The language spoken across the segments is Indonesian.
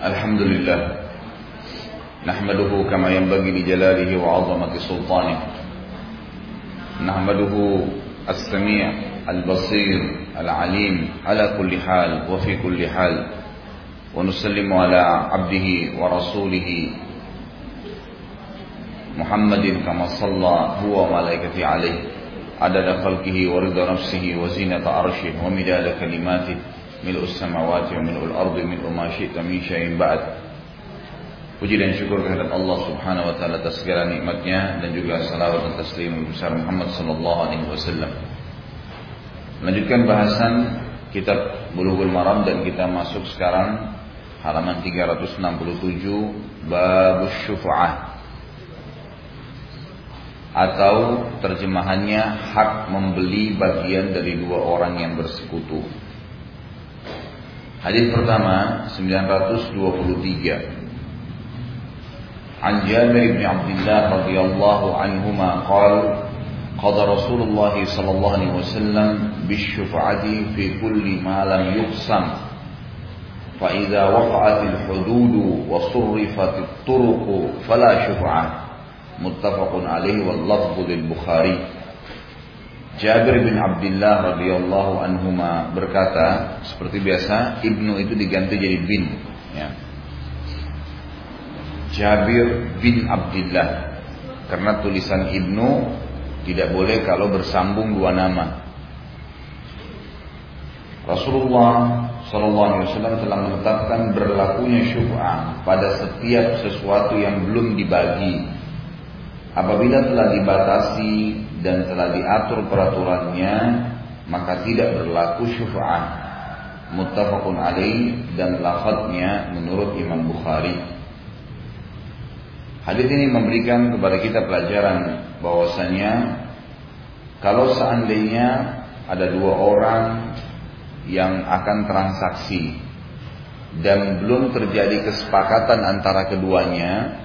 الحمد لله نحمده كما ينبغي لجلاله وعظمة سلطانه. نحمده السميع البصير العليم على كل حال وفي كل حال ونسلم على عبده ورسوله محمد كما صلى هو وملائكته عليه عدد خلقه ورضا نفسه وزينة عرشه ومداد كلماته. ملء السماوات وملء الأرض ملء ما شئت من شيء بعد Puji dan syukur kehadirat Allah Subhanahu wa taala atas segala nikmatnya dan juga salawat dan taslim besar Muhammad sallallahu alaihi wasallam. Melanjutkan bahasan kitab Bulughul Maram dan kita masuk sekarang halaman 367 bab syufa'ah atau terjemahannya hak membeli bagian dari dua orang yang bersekutu. Hadis pertama 923 عن جابر بن عبد الله رضي الله عنهما قال قضى رسول الله صلى الله عليه وسلم بالشفعة في كل ما لم يقسم فإذا وقعت الحدود وصرفت الطرق فلا شفعة متفق عليه واللفظ للبخاري Jabir bin Abdullah radhiyallahu anhuma berkata, seperti biasa, ibnu itu diganti jadi bin. Ya. Jabir bin Abdullah. Karena tulisan ibnu tidak boleh kalau bersambung dua nama. Rasulullah Shallallahu Alaihi Wasallam telah menetapkan berlakunya syuf'ah pada setiap sesuatu yang belum dibagi. Apabila telah dibatasi dan telah diatur peraturannya, maka tidak berlaku syuf'ah. Muttafaqun alaih dan lafadznya menurut Imam Bukhari. Hadis ini memberikan kepada kita pelajaran bahwasanya kalau seandainya ada dua orang yang akan transaksi dan belum terjadi kesepakatan antara keduanya,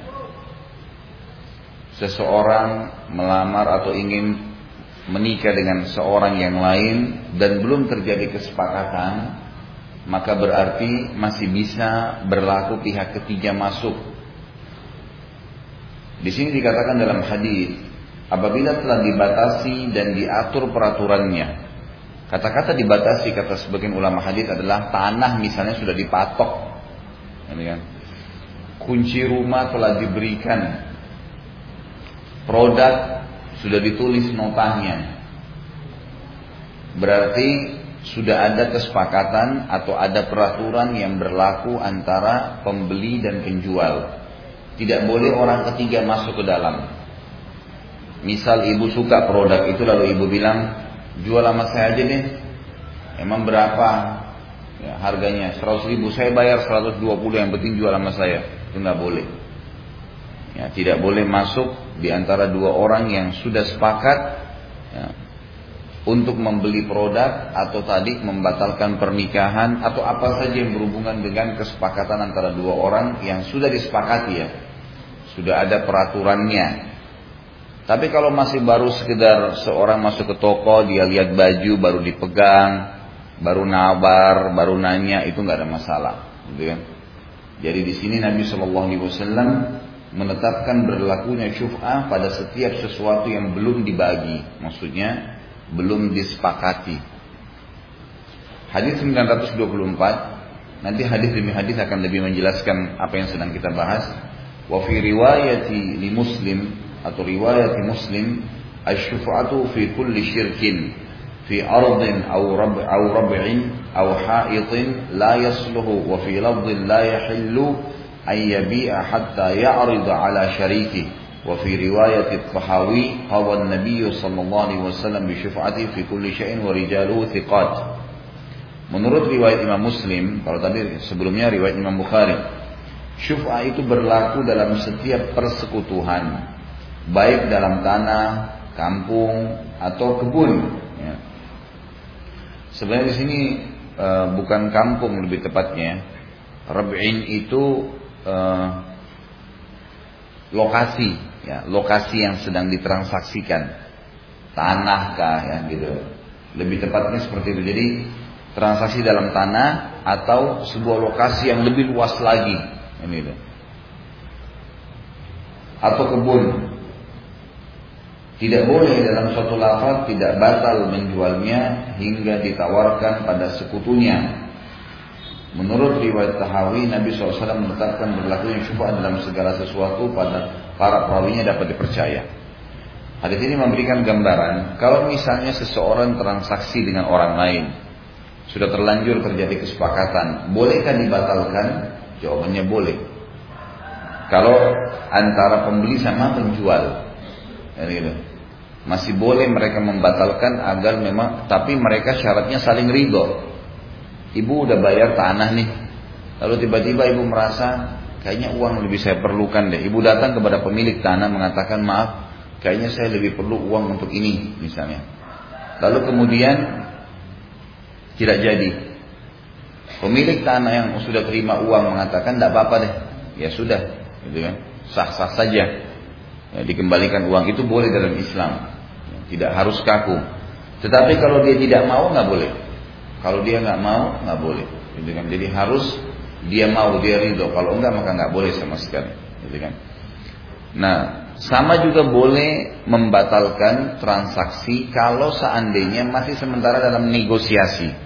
seseorang melamar atau ingin menikah dengan seorang yang lain dan belum terjadi kesepakatan, maka berarti masih bisa berlaku pihak ketiga masuk di sini dikatakan dalam hadis, apabila telah dibatasi dan diatur peraturannya. Kata-kata dibatasi kata sebagian ulama hadis adalah tanah misalnya sudah dipatok. Kan? Kunci rumah telah diberikan. Produk sudah ditulis notanya. Berarti sudah ada kesepakatan atau ada peraturan yang berlaku antara pembeli dan penjual. Tidak boleh orang ketiga masuk ke dalam. Misal ibu suka produk itu lalu ibu bilang, jual sama saya aja deh. Emang berapa ya, harganya? 100 ribu, saya bayar 120 yang penting jual sama saya. Itu nggak boleh. Ya, tidak boleh masuk di antara dua orang yang sudah sepakat ya, untuk membeli produk atau tadi membatalkan pernikahan atau apa saja yang berhubungan dengan kesepakatan antara dua orang yang sudah disepakati ya. Sudah ada peraturannya. Tapi kalau masih baru sekedar seorang masuk ke toko, dia lihat baju baru dipegang, baru nabar, baru nanya, itu nggak ada masalah, gitu kan? Jadi di sini Nabi Shallallahu Alaihi Wasallam menetapkan berlakunya syuf'ah pada setiap sesuatu yang belum dibagi, maksudnya belum disepakati. Hadis 924, nanti hadis demi hadis akan lebih menjelaskan apa yang sedang kita bahas. Wa fi riwayati li Muslim atau riwayat Muslim asy-syuf'atu fi kulli syirkin fi ardin aw rab aw rab'in aw ha'itin la yasluhu wa fi la yahillu hatta ala wa fi riwayat at-Tahawi an-nabiy sallallahu alaihi wasallam bi syuf'ati fi kulli syai'in wa rijaluhu thiqat Menurut riwayat Imam Muslim, kalau tadi sebelumnya riwayat Imam Bukhari, syuf'ah itu berlaku dalam setiap persekutuan, baik dalam tanah, kampung atau kebun. Ya. Sebenarnya di sini e, bukan kampung lebih tepatnya. Rab'in itu e, lokasi, ya, lokasi yang sedang ditransaksikan. Tanah kah ya gitu. Lebih tepatnya seperti itu. Jadi transaksi dalam tanah atau sebuah lokasi yang lebih luas lagi. Ini itu. Atau kebun. Tidak boleh dalam suatu lafaz tidak batal menjualnya hingga ditawarkan pada sekutunya. Menurut riwayat Tahawi, Nabi SAW menetapkan berlakunya syubhat dalam segala sesuatu pada para perawinya dapat dipercaya. Hadis ini memberikan gambaran kalau misalnya seseorang transaksi dengan orang lain sudah terlanjur terjadi kesepakatan, bolehkah dibatalkan? Jawabannya boleh. Kalau antara pembeli sama penjual, ya gitu. masih boleh mereka membatalkan agar memang, tapi mereka syaratnya saling ridho. Ibu udah bayar tanah nih, lalu tiba-tiba ibu merasa kayaknya uang lebih saya perlukan deh. Ibu datang kepada pemilik tanah mengatakan maaf, kayaknya saya lebih perlu uang untuk ini misalnya. Lalu kemudian tidak jadi. Pemilik tanah yang sudah terima uang mengatakan tidak apa-apa deh, ya sudah, gitu kan, sah-sah saja. Ya, dikembalikan uang itu boleh dalam Islam, ya, tidak harus kaku. Tetapi kalau dia tidak mau nggak boleh. Kalau dia nggak mau nggak boleh, gitu kan. Jadi harus dia mau dia ridho. Kalau enggak maka nggak boleh sama sekali, gitu kan. Nah, sama juga boleh membatalkan transaksi kalau seandainya masih sementara dalam negosiasi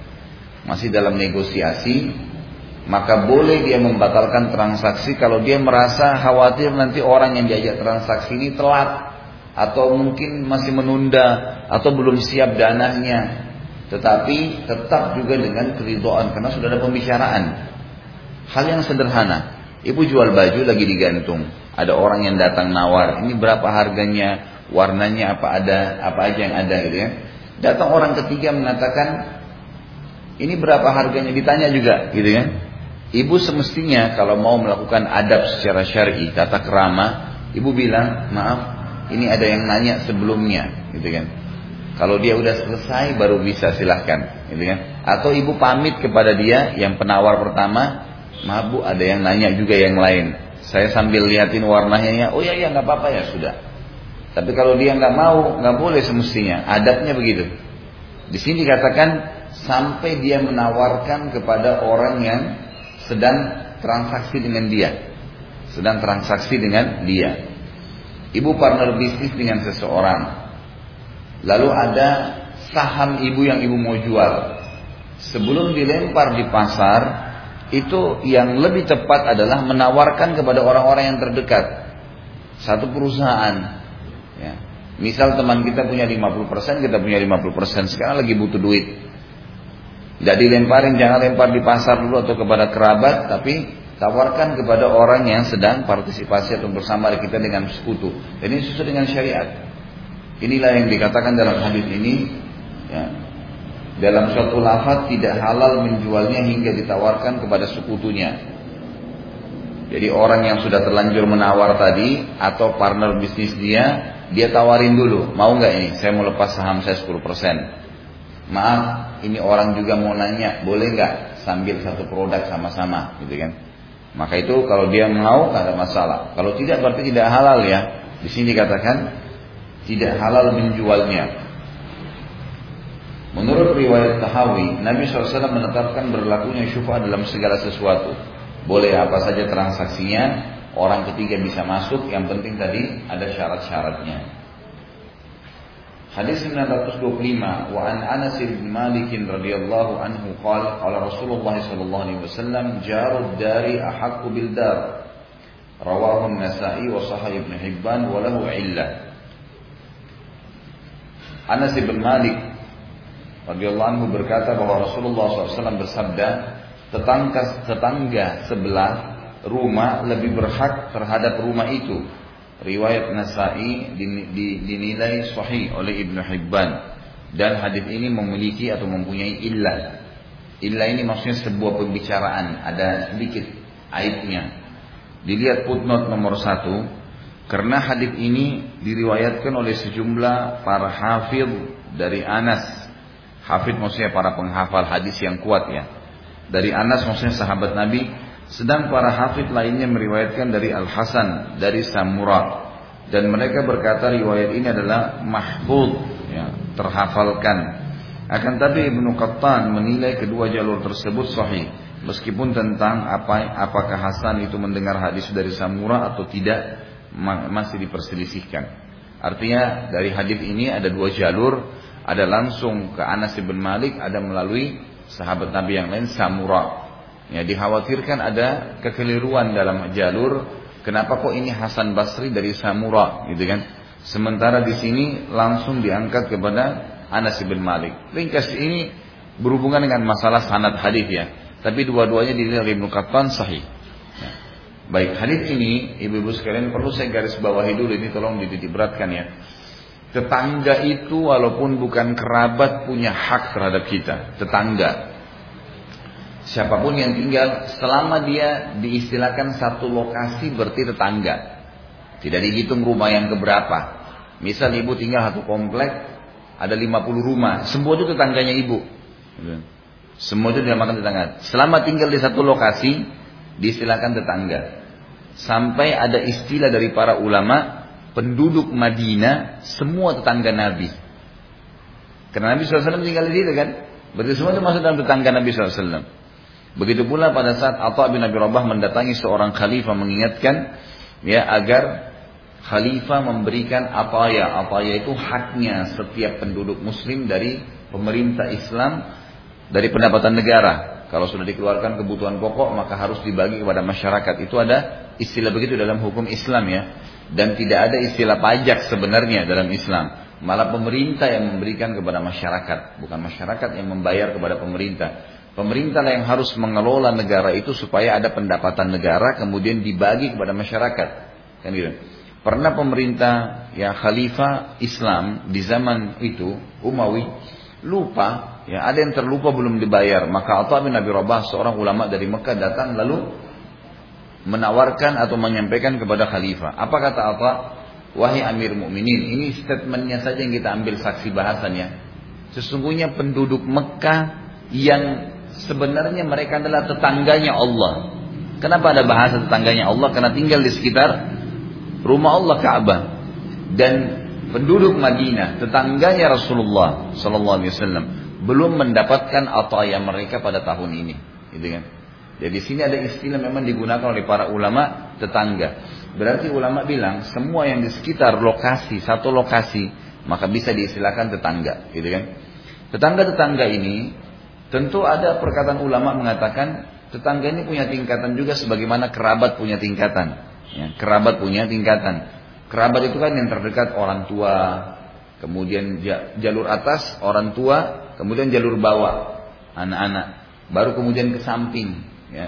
masih dalam negosiasi, maka boleh dia membatalkan transaksi kalau dia merasa khawatir nanti orang yang diajak transaksi ini telat atau mungkin masih menunda atau belum siap dananya. Tetapi tetap juga dengan keridoan karena sudah ada pembicaraan. Hal yang sederhana. Ibu jual baju lagi digantung. Ada orang yang datang nawar. Ini berapa harganya, warnanya apa ada, apa aja yang ada gitu ya. Datang orang ketiga mengatakan ini berapa harganya ditanya juga gitu kan. Ibu semestinya kalau mau melakukan adab secara syar'i, tata kerama, ibu bilang, "Maaf, ini ada yang nanya sebelumnya." gitu kan. Kalau dia udah selesai baru bisa silahkan gitu kan. Atau ibu pamit kepada dia yang penawar pertama, "Maaf Bu, ada yang nanya juga yang lain." Saya sambil liatin warnanya, ya, "Oh ya ya nggak apa-apa ya sudah." Tapi kalau dia nggak mau, nggak boleh semestinya. Adabnya begitu. Di sini dikatakan sampai dia menawarkan kepada orang yang sedang transaksi dengan dia. Sedang transaksi dengan dia. Ibu partner bisnis dengan seseorang. Lalu ada saham ibu yang ibu mau jual. Sebelum dilempar di pasar, itu yang lebih tepat adalah menawarkan kepada orang-orang yang terdekat. Satu perusahaan. Ya. Misal teman kita punya 50%, kita punya 50%. Sekarang lagi butuh duit tidak dilemparin, jangan lempar di pasar dulu atau kepada kerabat, tapi tawarkan kepada orang yang sedang partisipasi atau bersama kita dengan sekutu. Ini sesuai dengan syariat. Inilah yang dikatakan dalam hadis ini. Ya, dalam suatu lafaz tidak halal menjualnya hingga ditawarkan kepada sekutunya. Jadi orang yang sudah terlanjur menawar tadi atau partner bisnis dia, dia tawarin dulu, mau nggak ini? Saya mau lepas saham saya 10%. Maaf, ini orang juga mau nanya, boleh nggak sambil satu produk sama-sama, gitu kan? Maka itu kalau dia mau nggak ada masalah. Kalau tidak berarti tidak halal ya. Di sini dikatakan tidak halal menjualnya. Menurut riwayat Tahawi, Nabi SAW menetapkan berlakunya syufah dalam segala sesuatu. Boleh apa saja transaksinya, orang ketiga bisa masuk, yang penting tadi ada syarat-syaratnya. Hadis 925 wa an Anas bin Malik radhiyallahu anhu qala qala Rasulullah sallallahu alaihi wasallam jarud dari ahaqqu bil dar rawahu an-Nasa'i wa sahih Ibn Hibban wa lahu illah Anas bin Malik radhiyallahu anhu berkata bahwa Rasulullah SAW bersabda tetangga tetangga sebelah rumah lebih berhak terhadap rumah itu riwayat Nasai dinilai sahih oleh Ibnu Hibban dan hadis ini memiliki atau mempunyai illah. Illah ini maksudnya sebuah pembicaraan, ada sedikit aibnya. Dilihat footnote nomor satu, karena hadis ini diriwayatkan oleh sejumlah para hafid dari Anas. Hafid maksudnya para penghafal hadis yang kuat ya. Dari Anas maksudnya sahabat Nabi sedang para hafid lainnya meriwayatkan dari Al Hasan dari Samura dan mereka berkata riwayat ini adalah mahfud ya, terhafalkan. Akan tapi Ibnu Qattan menilai kedua jalur tersebut sahih. Meskipun tentang apa apakah Hasan itu mendengar hadis dari Samura atau tidak masih diperselisihkan. Artinya dari hadis ini ada dua jalur, ada langsung ke Anas bin Malik, ada melalui sahabat Nabi yang lain Samura. Ya dikhawatirkan ada kekeliruan dalam jalur. Kenapa kok ini Hasan Basri dari Samura, gitu kan? Sementara di sini langsung diangkat kepada Anas bin Malik. Ringkas ini berhubungan dengan masalah sanad hadis ya. Tapi dua-duanya dinilai Ibnu Qattan sahih. Baik, hadis ini ibu-ibu sekalian perlu saya garis bawahi dulu ini tolong dititik ya. Tetangga itu walaupun bukan kerabat punya hak terhadap kita, tetangga. Siapa pun yang tinggal selama dia diistilahkan satu lokasi berarti tetangga. Tidak dihitung rumah yang keberapa. Misal ibu tinggal satu komplek, ada 50 rumah, semua itu tetangganya ibu. Semua itu dinamakan tetangga. Selama tinggal di satu lokasi, diistilahkan tetangga. Sampai ada istilah dari para ulama, penduduk Madinah semua tetangga Nabi. Karena Nabi SAW tinggal di situ kan. Berarti semua itu masuk dalam tetangga Nabi SAW. Begitu pula pada saat Atta bin Abi Rabah mendatangi seorang khalifah mengingatkan ya agar khalifah memberikan apa ya apa ya itu haknya setiap penduduk muslim dari pemerintah Islam dari pendapatan negara. Kalau sudah dikeluarkan kebutuhan pokok maka harus dibagi kepada masyarakat. Itu ada istilah begitu dalam hukum Islam ya. Dan tidak ada istilah pajak sebenarnya dalam Islam. Malah pemerintah yang memberikan kepada masyarakat, bukan masyarakat yang membayar kepada pemerintah. Pemerintah yang harus mengelola negara itu supaya ada pendapatan negara kemudian dibagi kepada masyarakat. Kan gitu. Pernah pemerintah ya khalifah Islam di zaman itu Umawi lupa Ya, ada yang terlupa belum dibayar. Maka Atha bin Abi Rabah seorang ulama dari Mekah datang lalu menawarkan atau menyampaikan kepada khalifah. Apa kata Atha? Wahai Amir Mukminin, ini statementnya saja yang kita ambil saksi bahasannya. Sesungguhnya penduduk Mekah yang sebenarnya mereka adalah tetangganya Allah. Kenapa ada bahasa tetangganya Allah? Karena tinggal di sekitar rumah Allah Ka'bah. Dan penduduk Madinah, tetangganya Rasulullah Sallallahu Alaihi Wasallam belum mendapatkan ataya mereka pada tahun ini, gitu kan? Jadi di sini ada istilah memang digunakan oleh para ulama tetangga. Berarti ulama bilang semua yang di sekitar lokasi satu lokasi maka bisa diistilahkan tetangga, gitu kan? Tetangga-tetangga ini tentu ada perkataan ulama mengatakan tetangga ini punya tingkatan juga sebagaimana kerabat punya tingkatan. Ya, kerabat punya tingkatan. Kerabat itu kan yang terdekat orang tua, kemudian jalur atas orang tua, kemudian jalur bawah anak-anak, baru kemudian ke samping, ya.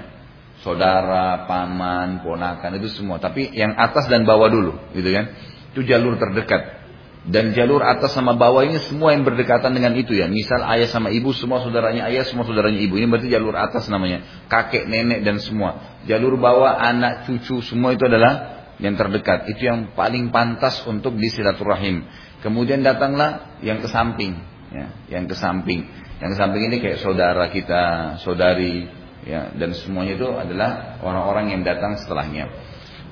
Saudara, paman, ponakan itu semua. Tapi yang atas dan bawah dulu, gitu kan? Itu jalur terdekat. Dan jalur atas sama bawah ini semua yang berdekatan dengan itu ya. Misal ayah sama ibu semua saudaranya ayah, semua saudaranya ibu. Ini berarti jalur atas namanya. Kakek, nenek dan semua. Jalur bawah, anak, cucu, semua itu adalah yang terdekat. Itu yang paling pantas untuk disilaturahim. Kemudian datanglah yang ke samping ya, yang ke samping. Yang ke samping ini kayak saudara kita, saudari, ya, dan semuanya itu adalah orang-orang yang datang setelahnya.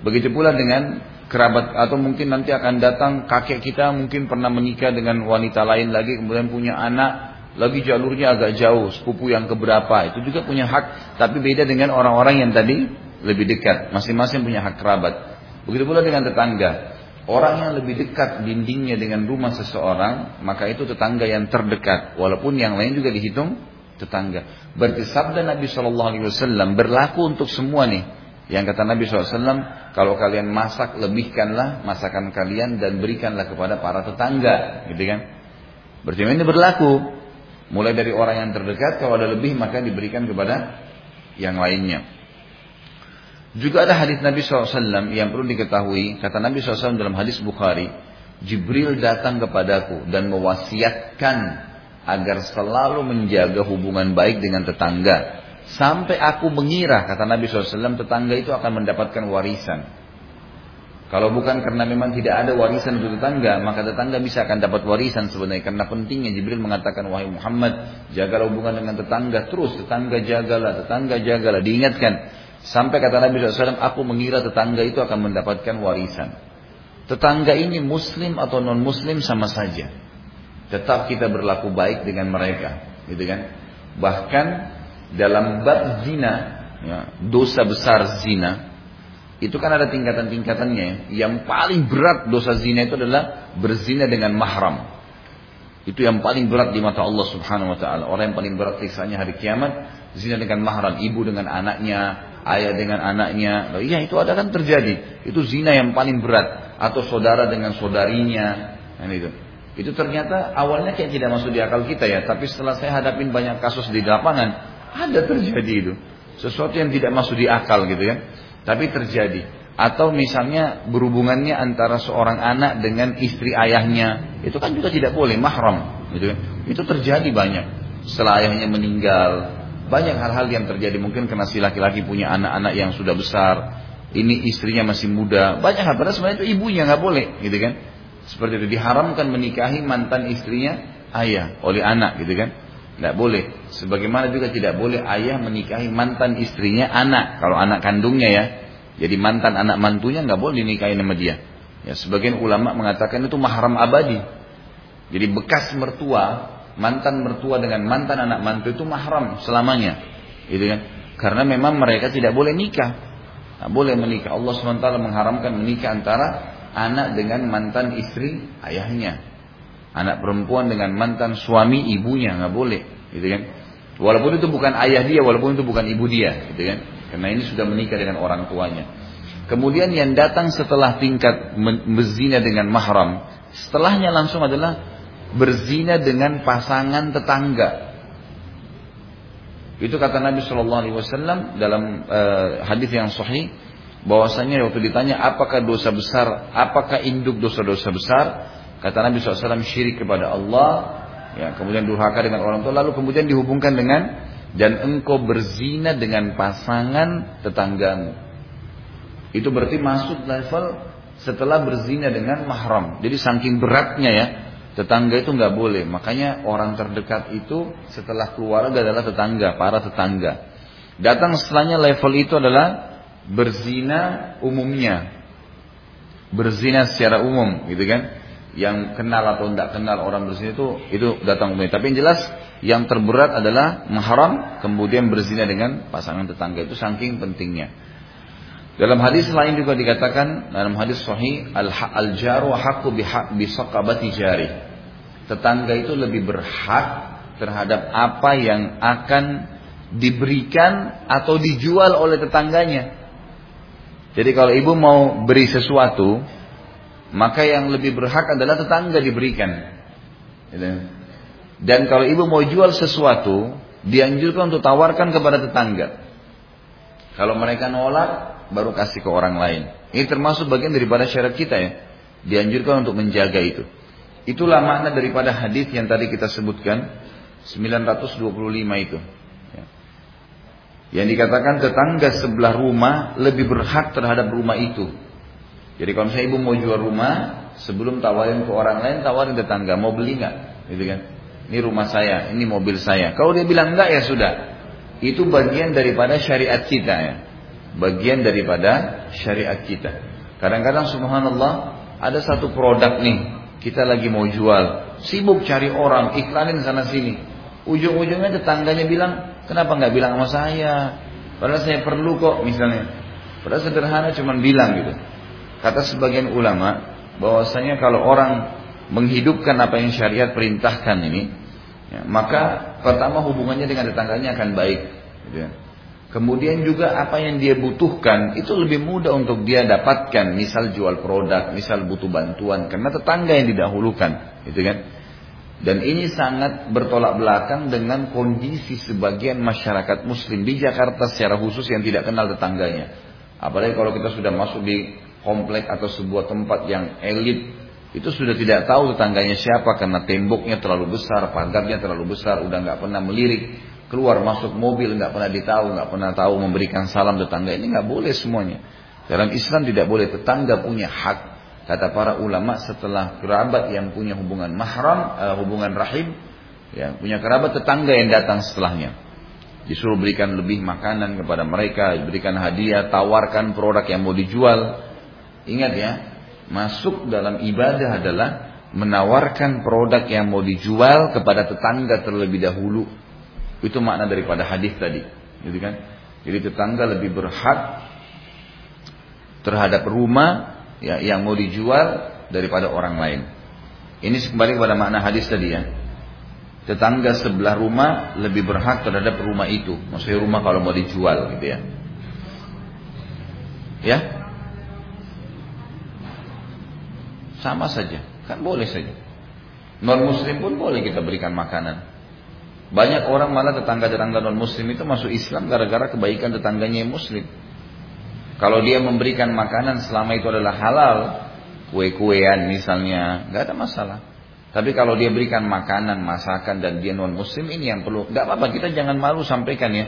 Begitu pula dengan kerabat atau mungkin nanti akan datang kakek kita mungkin pernah menikah dengan wanita lain lagi kemudian punya anak lagi jalurnya agak jauh sepupu yang keberapa itu juga punya hak tapi beda dengan orang-orang yang tadi lebih dekat masing-masing punya hak kerabat begitu pula dengan tetangga Orang yang lebih dekat dindingnya dengan rumah seseorang, maka itu tetangga yang terdekat. Walaupun yang lain juga dihitung tetangga. Berarti sabda Nabi Shallallahu Alaihi Wasallam berlaku untuk semua nih. Yang kata Nabi SAW, kalau kalian masak, lebihkanlah masakan kalian dan berikanlah kepada para tetangga. Gitu kan? Berarti ini berlaku. Mulai dari orang yang terdekat, kalau ada lebih maka diberikan kepada yang lainnya. Juga ada hadis Nabi SAW yang perlu diketahui. Kata Nabi SAW dalam hadis Bukhari. Jibril datang kepadaku dan mewasiatkan agar selalu menjaga hubungan baik dengan tetangga. Sampai aku mengira, kata Nabi SAW, tetangga itu akan mendapatkan warisan. Kalau bukan karena memang tidak ada warisan untuk tetangga, maka tetangga bisa akan dapat warisan sebenarnya. Karena pentingnya Jibril mengatakan, wahai Muhammad, jagalah hubungan dengan tetangga. Terus tetangga jagalah, tetangga jagalah. Diingatkan, Sampai kata Nabi SAW, aku mengira tetangga itu akan mendapatkan warisan. Tetangga ini muslim atau non muslim sama saja. Tetap kita berlaku baik dengan mereka. Gitu kan? Bahkan dalam bab zina, ya, dosa besar zina, itu kan ada tingkatan-tingkatannya. Yang paling berat dosa zina itu adalah berzina dengan mahram. Itu yang paling berat di mata Allah Subhanahu wa taala. Orang yang paling berat siksanya hari kiamat zina dengan mahram, ibu dengan anaknya, ayah dengan anaknya. Iya itu ada kan terjadi. Itu zina yang paling berat atau saudara dengan saudarinya. Kan itu. Itu ternyata awalnya kayak tidak masuk di akal kita ya, tapi setelah saya hadapin banyak kasus di lapangan, ada terjadi itu. Sesuatu yang tidak masuk di akal gitu kan. Tapi terjadi. Atau misalnya berhubungannya antara seorang anak dengan istri ayahnya, itu kan juga tidak boleh mahram, gitu kan. Itu terjadi banyak. Setelah ayahnya meninggal, banyak hal-hal yang terjadi mungkin karena si laki-laki punya anak-anak yang sudah besar, ini istrinya masih muda, banyak hal padahal sebenarnya itu ibunya nggak boleh, gitu kan. Seperti itu diharamkan menikahi mantan istrinya ayah oleh anak gitu kan. Tidak boleh. Sebagaimana juga tidak boleh ayah menikahi mantan istrinya anak. Kalau anak kandungnya ya. Jadi mantan anak mantunya nggak boleh dinikahi sama dia. Ya, sebagian ulama mengatakan itu mahram abadi. Jadi bekas mertua, mantan mertua dengan mantan anak mantu itu mahram selamanya. Gitu kan? Karena memang mereka tidak boleh nikah. Nah, boleh menikah. Allah SWT mengharamkan menikah antara anak dengan mantan istri ayahnya. Anak perempuan dengan mantan suami ibunya nggak boleh, gitu kan? Walaupun itu bukan ayah dia, walaupun itu bukan ibu dia, gitu kan? Karena ini sudah menikah dengan orang tuanya. Kemudian yang datang setelah tingkat berzina dengan mahram, setelahnya langsung adalah berzina dengan pasangan tetangga. Itu kata Nabi Shallallahu Alaihi Wasallam dalam uh, hadis yang sahih bahwasanya waktu ditanya apakah dosa besar, apakah induk dosa-dosa besar, kata Nabi SAW syirik kepada Allah, ya kemudian durhaka dengan orang tua, lalu kemudian dihubungkan dengan dan engkau berzina dengan pasangan tetanggamu. Itu berarti masuk level setelah berzina dengan mahram. Jadi saking beratnya ya, tetangga itu nggak boleh. Makanya orang terdekat itu setelah keluarga adalah tetangga, para tetangga. Datang setelahnya level itu adalah berzina umumnya. Berzina secara umum gitu kan. Yang kenal atau tidak kenal orang berzina itu itu datang umumnya. Tapi yang jelas yang terberat adalah mahram kemudian berzina dengan pasangan tetangga itu saking pentingnya. Dalam hadis lain juga dikatakan dalam hadis sahih al jaru haqqu bi saqabati jari. Tetangga itu lebih berhak terhadap apa yang akan diberikan atau dijual oleh tetangganya. Jadi kalau ibu mau beri sesuatu, maka yang lebih berhak adalah tetangga diberikan. Gitu. Dan kalau ibu mau jual sesuatu, dianjurkan untuk tawarkan kepada tetangga. Kalau mereka nolak, baru kasih ke orang lain. Ini termasuk bagian daripada syarat kita ya. Dianjurkan untuk menjaga itu. Itulah makna daripada hadis yang tadi kita sebutkan 925 itu. Yang dikatakan tetangga sebelah rumah lebih berhak terhadap rumah itu. Jadi kalau saya ibu mau jual rumah, sebelum tawarin ke orang lain, tawarin tetangga, mau beli nggak? Gitu kan? Ini rumah saya, ini mobil saya. Kalau dia bilang enggak ya sudah. Itu bagian daripada syariat kita ya. Bagian daripada syariat kita. Kadang-kadang subhanallah ada satu produk nih, kita lagi mau jual, sibuk cari orang, iklanin sana sini. Ujung-ujungnya tetangganya bilang, Kenapa nggak bilang sama saya? Padahal saya perlu kok misalnya. Padahal sederhana cuma bilang gitu. Kata sebagian ulama bahwasanya kalau orang menghidupkan apa yang syariat perintahkan ini, ya, maka pertama hubungannya dengan tetangganya akan baik. Gitu ya. Kemudian juga apa yang dia butuhkan itu lebih mudah untuk dia dapatkan. Misal jual produk, misal butuh bantuan karena tetangga yang didahulukan, gitu kan? Dan ini sangat bertolak belakang dengan kondisi sebagian masyarakat muslim di Jakarta secara khusus yang tidak kenal tetangganya. Apalagi kalau kita sudah masuk di komplek atau sebuah tempat yang elit, itu sudah tidak tahu tetangganya siapa karena temboknya terlalu besar, pagarnya terlalu besar, udah nggak pernah melirik, keluar masuk mobil nggak pernah ditahu, nggak pernah tahu memberikan salam tetangga ini nggak boleh semuanya. Dalam Islam tidak boleh tetangga punya hak Kata para ulama setelah kerabat yang punya hubungan mahram, uh, hubungan rahim, ya, punya kerabat tetangga yang datang setelahnya. Disuruh berikan lebih makanan kepada mereka, berikan hadiah, tawarkan produk yang mau dijual. Ingat ya, masuk dalam ibadah adalah menawarkan produk yang mau dijual kepada tetangga terlebih dahulu. Itu makna daripada hadis tadi, gitu kan? Jadi tetangga lebih berhak terhadap rumah ya, yang mau dijual daripada orang lain. Ini kembali kepada makna hadis tadi ya. Tetangga sebelah rumah lebih berhak terhadap rumah itu. Maksudnya rumah kalau mau dijual gitu ya. Ya? Sama saja. Kan boleh saja. Non muslim pun boleh kita berikan makanan. Banyak orang malah tetangga-tetangga non muslim itu masuk Islam gara-gara kebaikan tetangganya yang muslim. Kalau dia memberikan makanan selama itu adalah halal, kue-kuean misalnya, nggak ada masalah. Tapi kalau dia berikan makanan, masakan dan dia non muslim ini yang perlu. Nggak apa-apa, kita jangan malu sampaikan ya.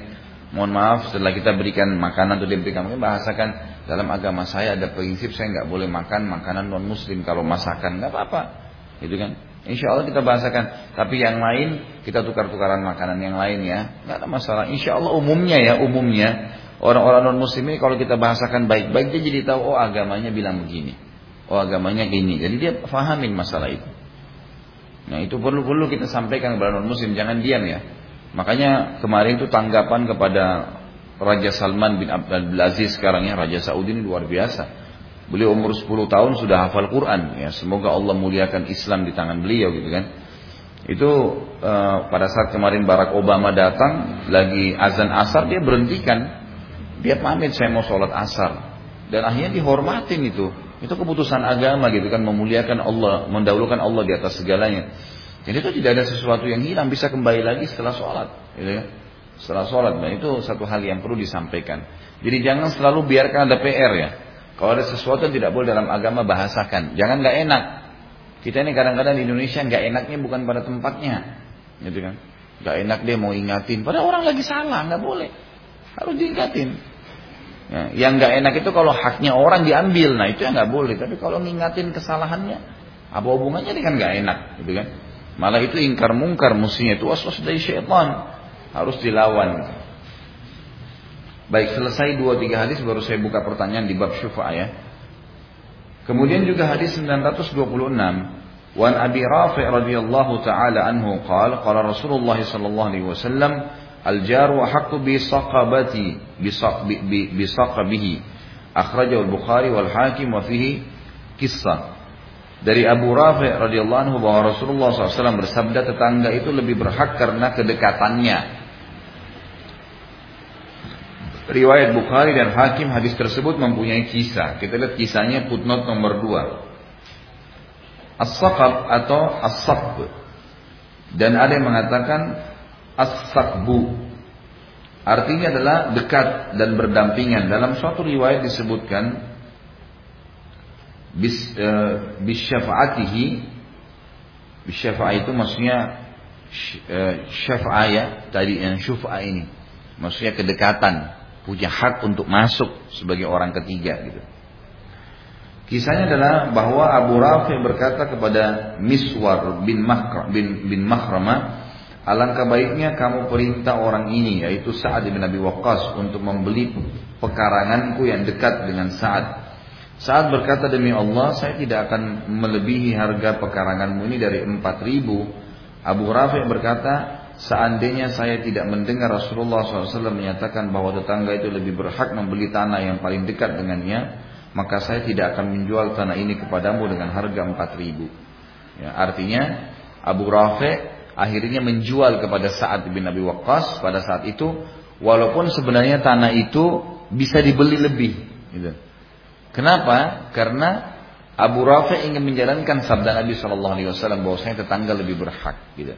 Mohon maaf setelah kita berikan makanan atau dia berikan makanan, bahasakan dalam agama saya ada prinsip saya nggak boleh makan makanan non muslim kalau masakan nggak apa-apa, gitu kan? Insya Allah kita bahasakan. Tapi yang lain kita tukar-tukaran makanan yang lain ya, nggak ada masalah. Insya Allah umumnya ya umumnya Orang-orang non muslim ini kalau kita bahasakan baik-baik dia jadi tahu oh agamanya bilang begini. Oh agamanya gini. Jadi dia fahamin masalah itu. Nah itu perlu-perlu kita sampaikan kepada non muslim jangan diam ya. Makanya kemarin itu tanggapan kepada Raja Salman bin Abdul Aziz sekarang ya Raja Saudi ini luar biasa. Beliau umur 10 tahun sudah hafal Quran ya. Semoga Allah muliakan Islam di tangan beliau gitu kan. Itu uh, pada saat kemarin Barack Obama datang lagi azan asar dia berhentikan dia pamit saya mau sholat asar. Dan akhirnya dihormatin itu. Itu keputusan agama gitu kan. Memuliakan Allah. Mendahulukan Allah di atas segalanya. Jadi itu tidak ada sesuatu yang hilang. Bisa kembali lagi setelah sholat. Gitu ya. Setelah sholat. Nah itu satu hal yang perlu disampaikan. Jadi jangan selalu biarkan ada PR ya. Kalau ada sesuatu yang tidak boleh dalam agama bahasakan. Jangan nggak enak. Kita ini kadang-kadang di Indonesia nggak enaknya bukan pada tempatnya. Gitu kan. Gak enak dia mau ingatin. Padahal orang lagi salah. nggak boleh. Harus diingatin. Ya, yang nggak enak itu kalau haknya orang diambil, nah itu yang nggak boleh. Tapi kalau ngingatin kesalahannya, apa hubungannya dengan nggak enak, gitu kan? Malah itu ingkar mungkar musuhnya itu waswas dari syaitan harus dilawan. Baik selesai dua tiga hadis baru saya buka pertanyaan di bab syufa ya. Kemudian juga hadis 926 Wan Abi Rafi radhiyallahu taala anhu qala qala Rasulullah sallallahu alaihi wasallam Al-jaru haqqu bi saqabati bi saqabihi. Akhrajahu al-Bukhari wal Hakim wa fihi kisah. Dari Abu Rafi radhiyallahu anhu bahwa Rasulullah SAW bersabda tetangga itu lebih berhak karena kedekatannya. Riwayat Bukhari dan Hakim hadis tersebut mempunyai kisah. Kita lihat kisahnya footnote nomor 2. As-saqab atau as-saqb. Dan ada yang mengatakan as-sakbu. Artinya adalah dekat dan berdampingan. Dalam suatu riwayat disebutkan bis e, bisyafaatihi bisyafaah itu maksudnya e, syafa'ah ya tadi yang syuf'a ini. Maksudnya kedekatan, punya hak untuk masuk sebagai orang ketiga gitu. Kisahnya adalah bahwa Abu Rafi berkata kepada Miswar bin Makra, bin, bin Alangkah baiknya kamu perintah orang ini yaitu Sa'ad bin Abi Waqqas untuk membeli pekaranganku yang dekat dengan Sa'ad. Sa'ad berkata demi Allah saya tidak akan melebihi harga pekaranganmu ini dari 4000. Abu Rafi berkata seandainya saya tidak mendengar Rasulullah SAW menyatakan bahwa tetangga itu lebih berhak membeli tanah yang paling dekat dengannya maka saya tidak akan menjual tanah ini kepadamu dengan harga 4000. Ya, artinya Abu Rafi akhirnya menjual kepada Sa'ad bin Abi Waqqas pada saat itu walaupun sebenarnya tanah itu bisa dibeli lebih gitu. Kenapa? Karena Abu Rafi ingin menjalankan sabda Nabi Shallallahu Alaihi Wasallam bahwa saya tetangga lebih berhak gitu.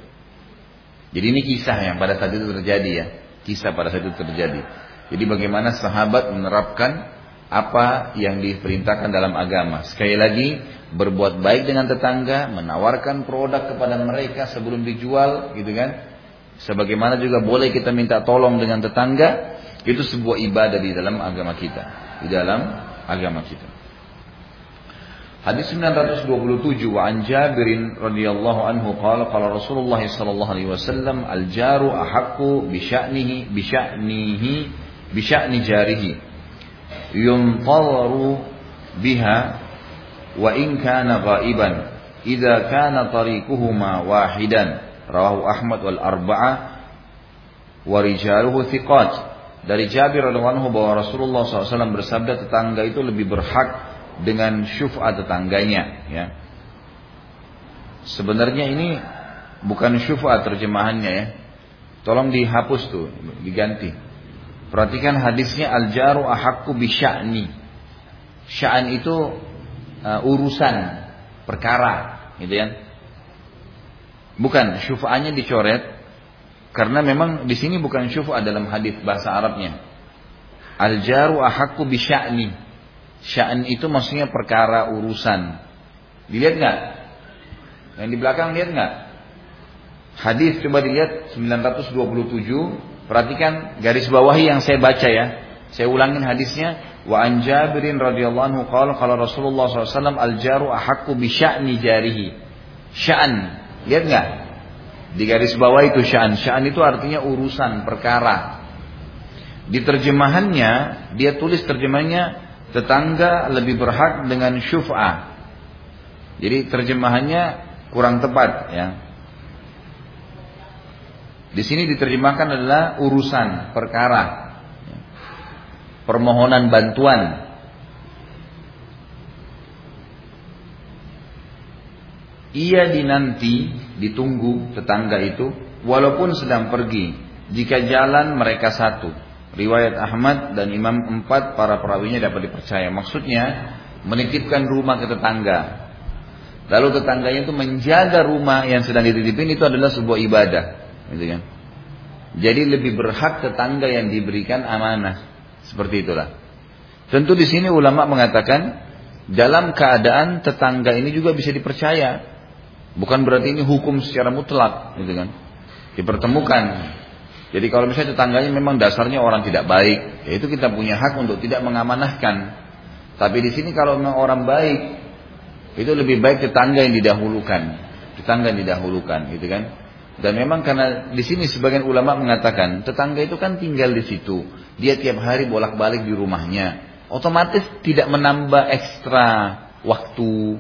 Jadi ini kisah yang pada saat itu terjadi ya, kisah pada saat itu terjadi. Jadi bagaimana sahabat menerapkan apa yang diperintahkan dalam agama. Sekali lagi, berbuat baik dengan tetangga, menawarkan produk kepada mereka sebelum dijual, gitu kan? Sebagaimana juga boleh kita minta tolong dengan tetangga, itu sebuah ibadah di dalam agama kita, di dalam agama kita. Hadis 927 wa an Jabirin radhiyallahu anhu qala qala Rasulullah sallallahu alaihi wasallam al jaru ahaqqu bi sya'nihi bi sya'nihi bi sya'ni jarihi wa in kana ghaiban idza kana tariquhuma wahidan rawahu Ahmad wal arba'a wa rijaluhu thiqat dari Jabir radhiyallahu anhu bahwa Rasulullah SAW bersabda tetangga itu lebih berhak dengan syuf'a tetangganya ya. Sebenarnya ini bukan syuf'a terjemahannya ya. Tolong dihapus tuh, diganti. Perhatikan hadisnya al-jaru ahakku bisya'ni. Sya'an itu uh, urusan, perkara, gitu ya. Bukan syufa'anya dicoret karena memang di sini bukan syufa dalam hadis bahasa Arabnya. Al-jaru ahakku bisya'ni. Sya'an itu maksudnya perkara urusan. Dilihat nggak? Yang di belakang lihat nggak? Hadis coba dilihat 927. Perhatikan garis bawahi yang saya baca ya. Saya ulangin hadisnya. Wa an Jabirin radhiyallahu anhu qala qala Rasulullah SAW al jaru ahakku bi sya'ni jarihi. Sya'an. Lihat nggak? Di garis bawah itu sya'an. Sya'an itu artinya urusan, perkara. Di terjemahannya, dia tulis terjemahannya tetangga lebih berhak dengan syuf'ah. Jadi terjemahannya kurang tepat ya. Di sini diterjemahkan adalah urusan, perkara, permohonan bantuan. Ia dinanti, ditunggu tetangga itu, walaupun sedang pergi. Jika jalan mereka satu. Riwayat Ahmad dan Imam empat para perawinya dapat dipercaya. Maksudnya menitipkan rumah ke tetangga. Lalu tetangganya itu menjaga rumah yang sedang dititipin itu adalah sebuah ibadah, gitu kan? Jadi lebih berhak tetangga yang diberikan amanah. Seperti itulah. Tentu di sini ulama mengatakan dalam keadaan tetangga ini juga bisa dipercaya. Bukan berarti ini hukum secara mutlak, gitu kan? Dipertemukan jadi kalau misalnya tetangganya memang dasarnya orang tidak baik, ya itu kita punya hak untuk tidak mengamanahkan. Tapi di sini kalau memang orang baik, itu lebih baik tetangga yang didahulukan, tetangga yang didahulukan, gitu kan? Dan memang karena di sini sebagian ulama mengatakan tetangga itu kan tinggal di situ, dia tiap hari bolak-balik di rumahnya, otomatis tidak menambah ekstra waktu,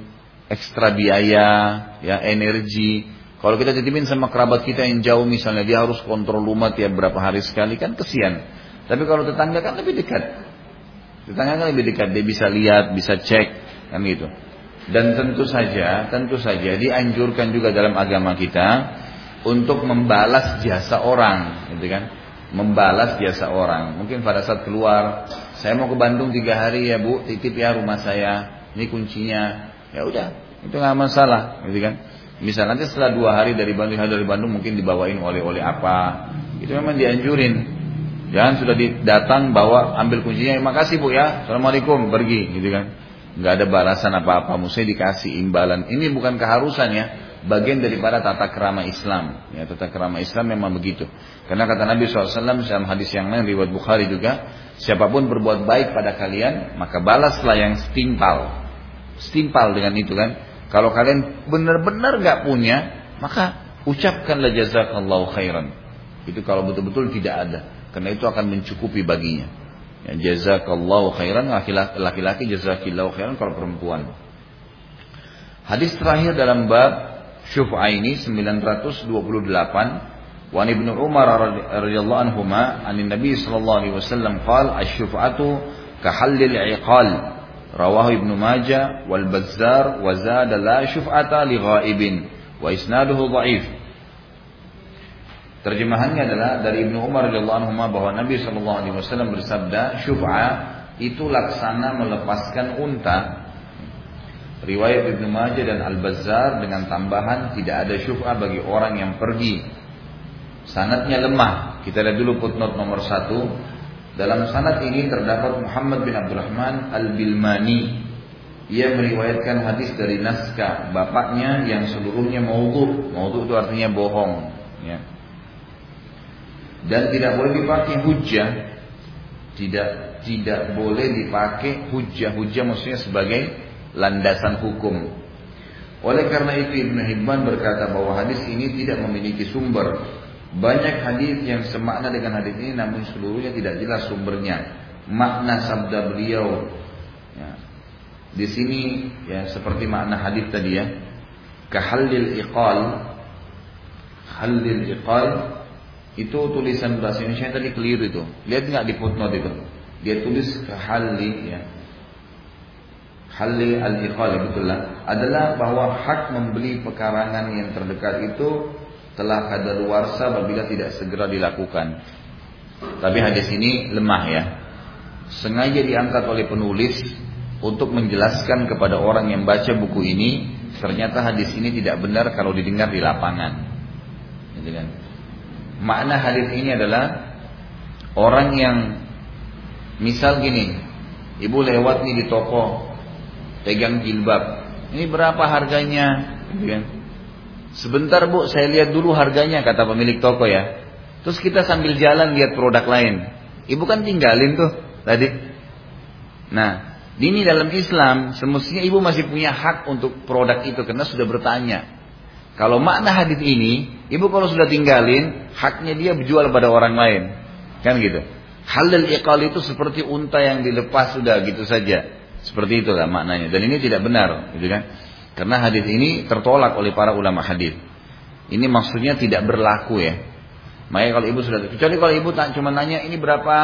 ekstra biaya, ya energi, kalau kita titipin sama kerabat kita yang jauh misalnya dia harus kontrol rumah tiap berapa hari sekali kan kesian. Tapi kalau tetangga kan lebih dekat. Tetangga kan lebih dekat, dia bisa lihat, bisa cek kan gitu. Dan tentu saja, tentu saja dianjurkan juga dalam agama kita untuk membalas jasa orang, gitu kan? Membalas jasa orang. Mungkin pada saat keluar, saya mau ke Bandung tiga hari ya bu, titip ya rumah saya, ini kuncinya. Ya udah, itu nggak masalah, gitu kan? Misal nanti setelah dua hari dari Bandung dari Bandung mungkin dibawain oleh-oleh apa. Itu memang dianjurin. Jangan sudah datang bawa ambil kuncinya. Makasih bu ya. Assalamualaikum pergi gitu kan. Nggak ada balasan apa-apa. Mesti dikasih imbalan. Ini bukan keharusan ya. Bagian daripada tata kerama Islam. Ya, tata kerama Islam memang begitu. Karena kata Nabi SAW dalam hadis yang lain riwayat Bukhari juga, siapa pun berbuat baik pada kalian, maka balaslah yang setimpal. Setimpal dengan itu kan. Kalau kalian benar-benar gak punya, maka ucapkanlah jazakallahu khairan. Itu kalau betul-betul tidak ada. Karena itu akan mencukupi baginya. Ya, jazakallahu khairan laki-laki jazakillahu khairan kalau perempuan. Hadis terakhir dalam bab syuf'a ini 928 Wan Ibnu Umar radhiyallahu anhuma anin Nabi sallallahu alaihi wasallam qala asy-syuf'atu kahallil 'iqal Rawahu Ibnu Majah wal Bazzar wa zada la syuf'ata li ghaibin wa isnaduhu dhaif. Terjemahannya adalah dari Ibnu Umar radhiyallahu anhu bahwa Nabi sallallahu alaihi wasallam bersabda, syuf'a itu laksana melepaskan unta. Riwayat Ibnu Majah dan Al-Bazzar dengan tambahan tidak ada syuf'a bagi orang yang pergi. Sanatnya lemah. Kita lihat dulu footnote nomor satu dalam sanad ini terdapat Muhammad bin Abdurrahman Al-Bilmani. Ia meriwayatkan hadis dari naskah bapaknya yang seluruhnya maudhu. Maudhu itu artinya bohong. Ya. Dan tidak boleh dipakai hujah. Tidak tidak boleh dipakai hujah. Hujah maksudnya sebagai landasan hukum. Oleh karena itu Ibn Hibban berkata bahwa hadis ini tidak memiliki sumber banyak hadis yang semakna dengan hadis ini namun seluruhnya tidak jelas sumbernya. Makna sabda beliau ya. Di sini ya seperti makna hadis tadi ya. Kahallil iqal Halil iqal Itu tulisan bahasa Indonesia tadi keliru itu. Lihat nggak di footnote itu? Dia tulis ke Halli ya. Halli al-Iqali betul lah. Adalah bahwa hak membeli pekarangan yang terdekat itu telah kadaluarsa apabila tidak segera dilakukan. Tapi hadis ini lemah ya. Sengaja diangkat oleh penulis untuk menjelaskan kepada orang yang baca buku ini, ternyata hadis ini tidak benar kalau didengar di lapangan. Gitu kan? Makna hadis ini adalah orang yang misal gini, ibu lewat nih di toko, pegang jilbab, ini berapa harganya? Gitu kan? Sebentar bu, saya lihat dulu harganya kata pemilik toko ya. Terus kita sambil jalan lihat produk lain. Ibu kan tinggalin tuh tadi. Nah, ini dalam Islam semestinya ibu masih punya hak untuk produk itu karena sudah bertanya. Kalau makna hadis ini, ibu kalau sudah tinggalin, haknya dia berjual pada orang lain. Kan gitu. Halal iqal itu seperti unta yang dilepas sudah gitu saja. Seperti itulah maknanya. Dan ini tidak benar, gitu kan? Karena hadis ini tertolak oleh para ulama hadis. Ini maksudnya tidak berlaku ya. Makanya kalau ibu sudah, kecuali kalau ibu tak cuma nanya ini berapa,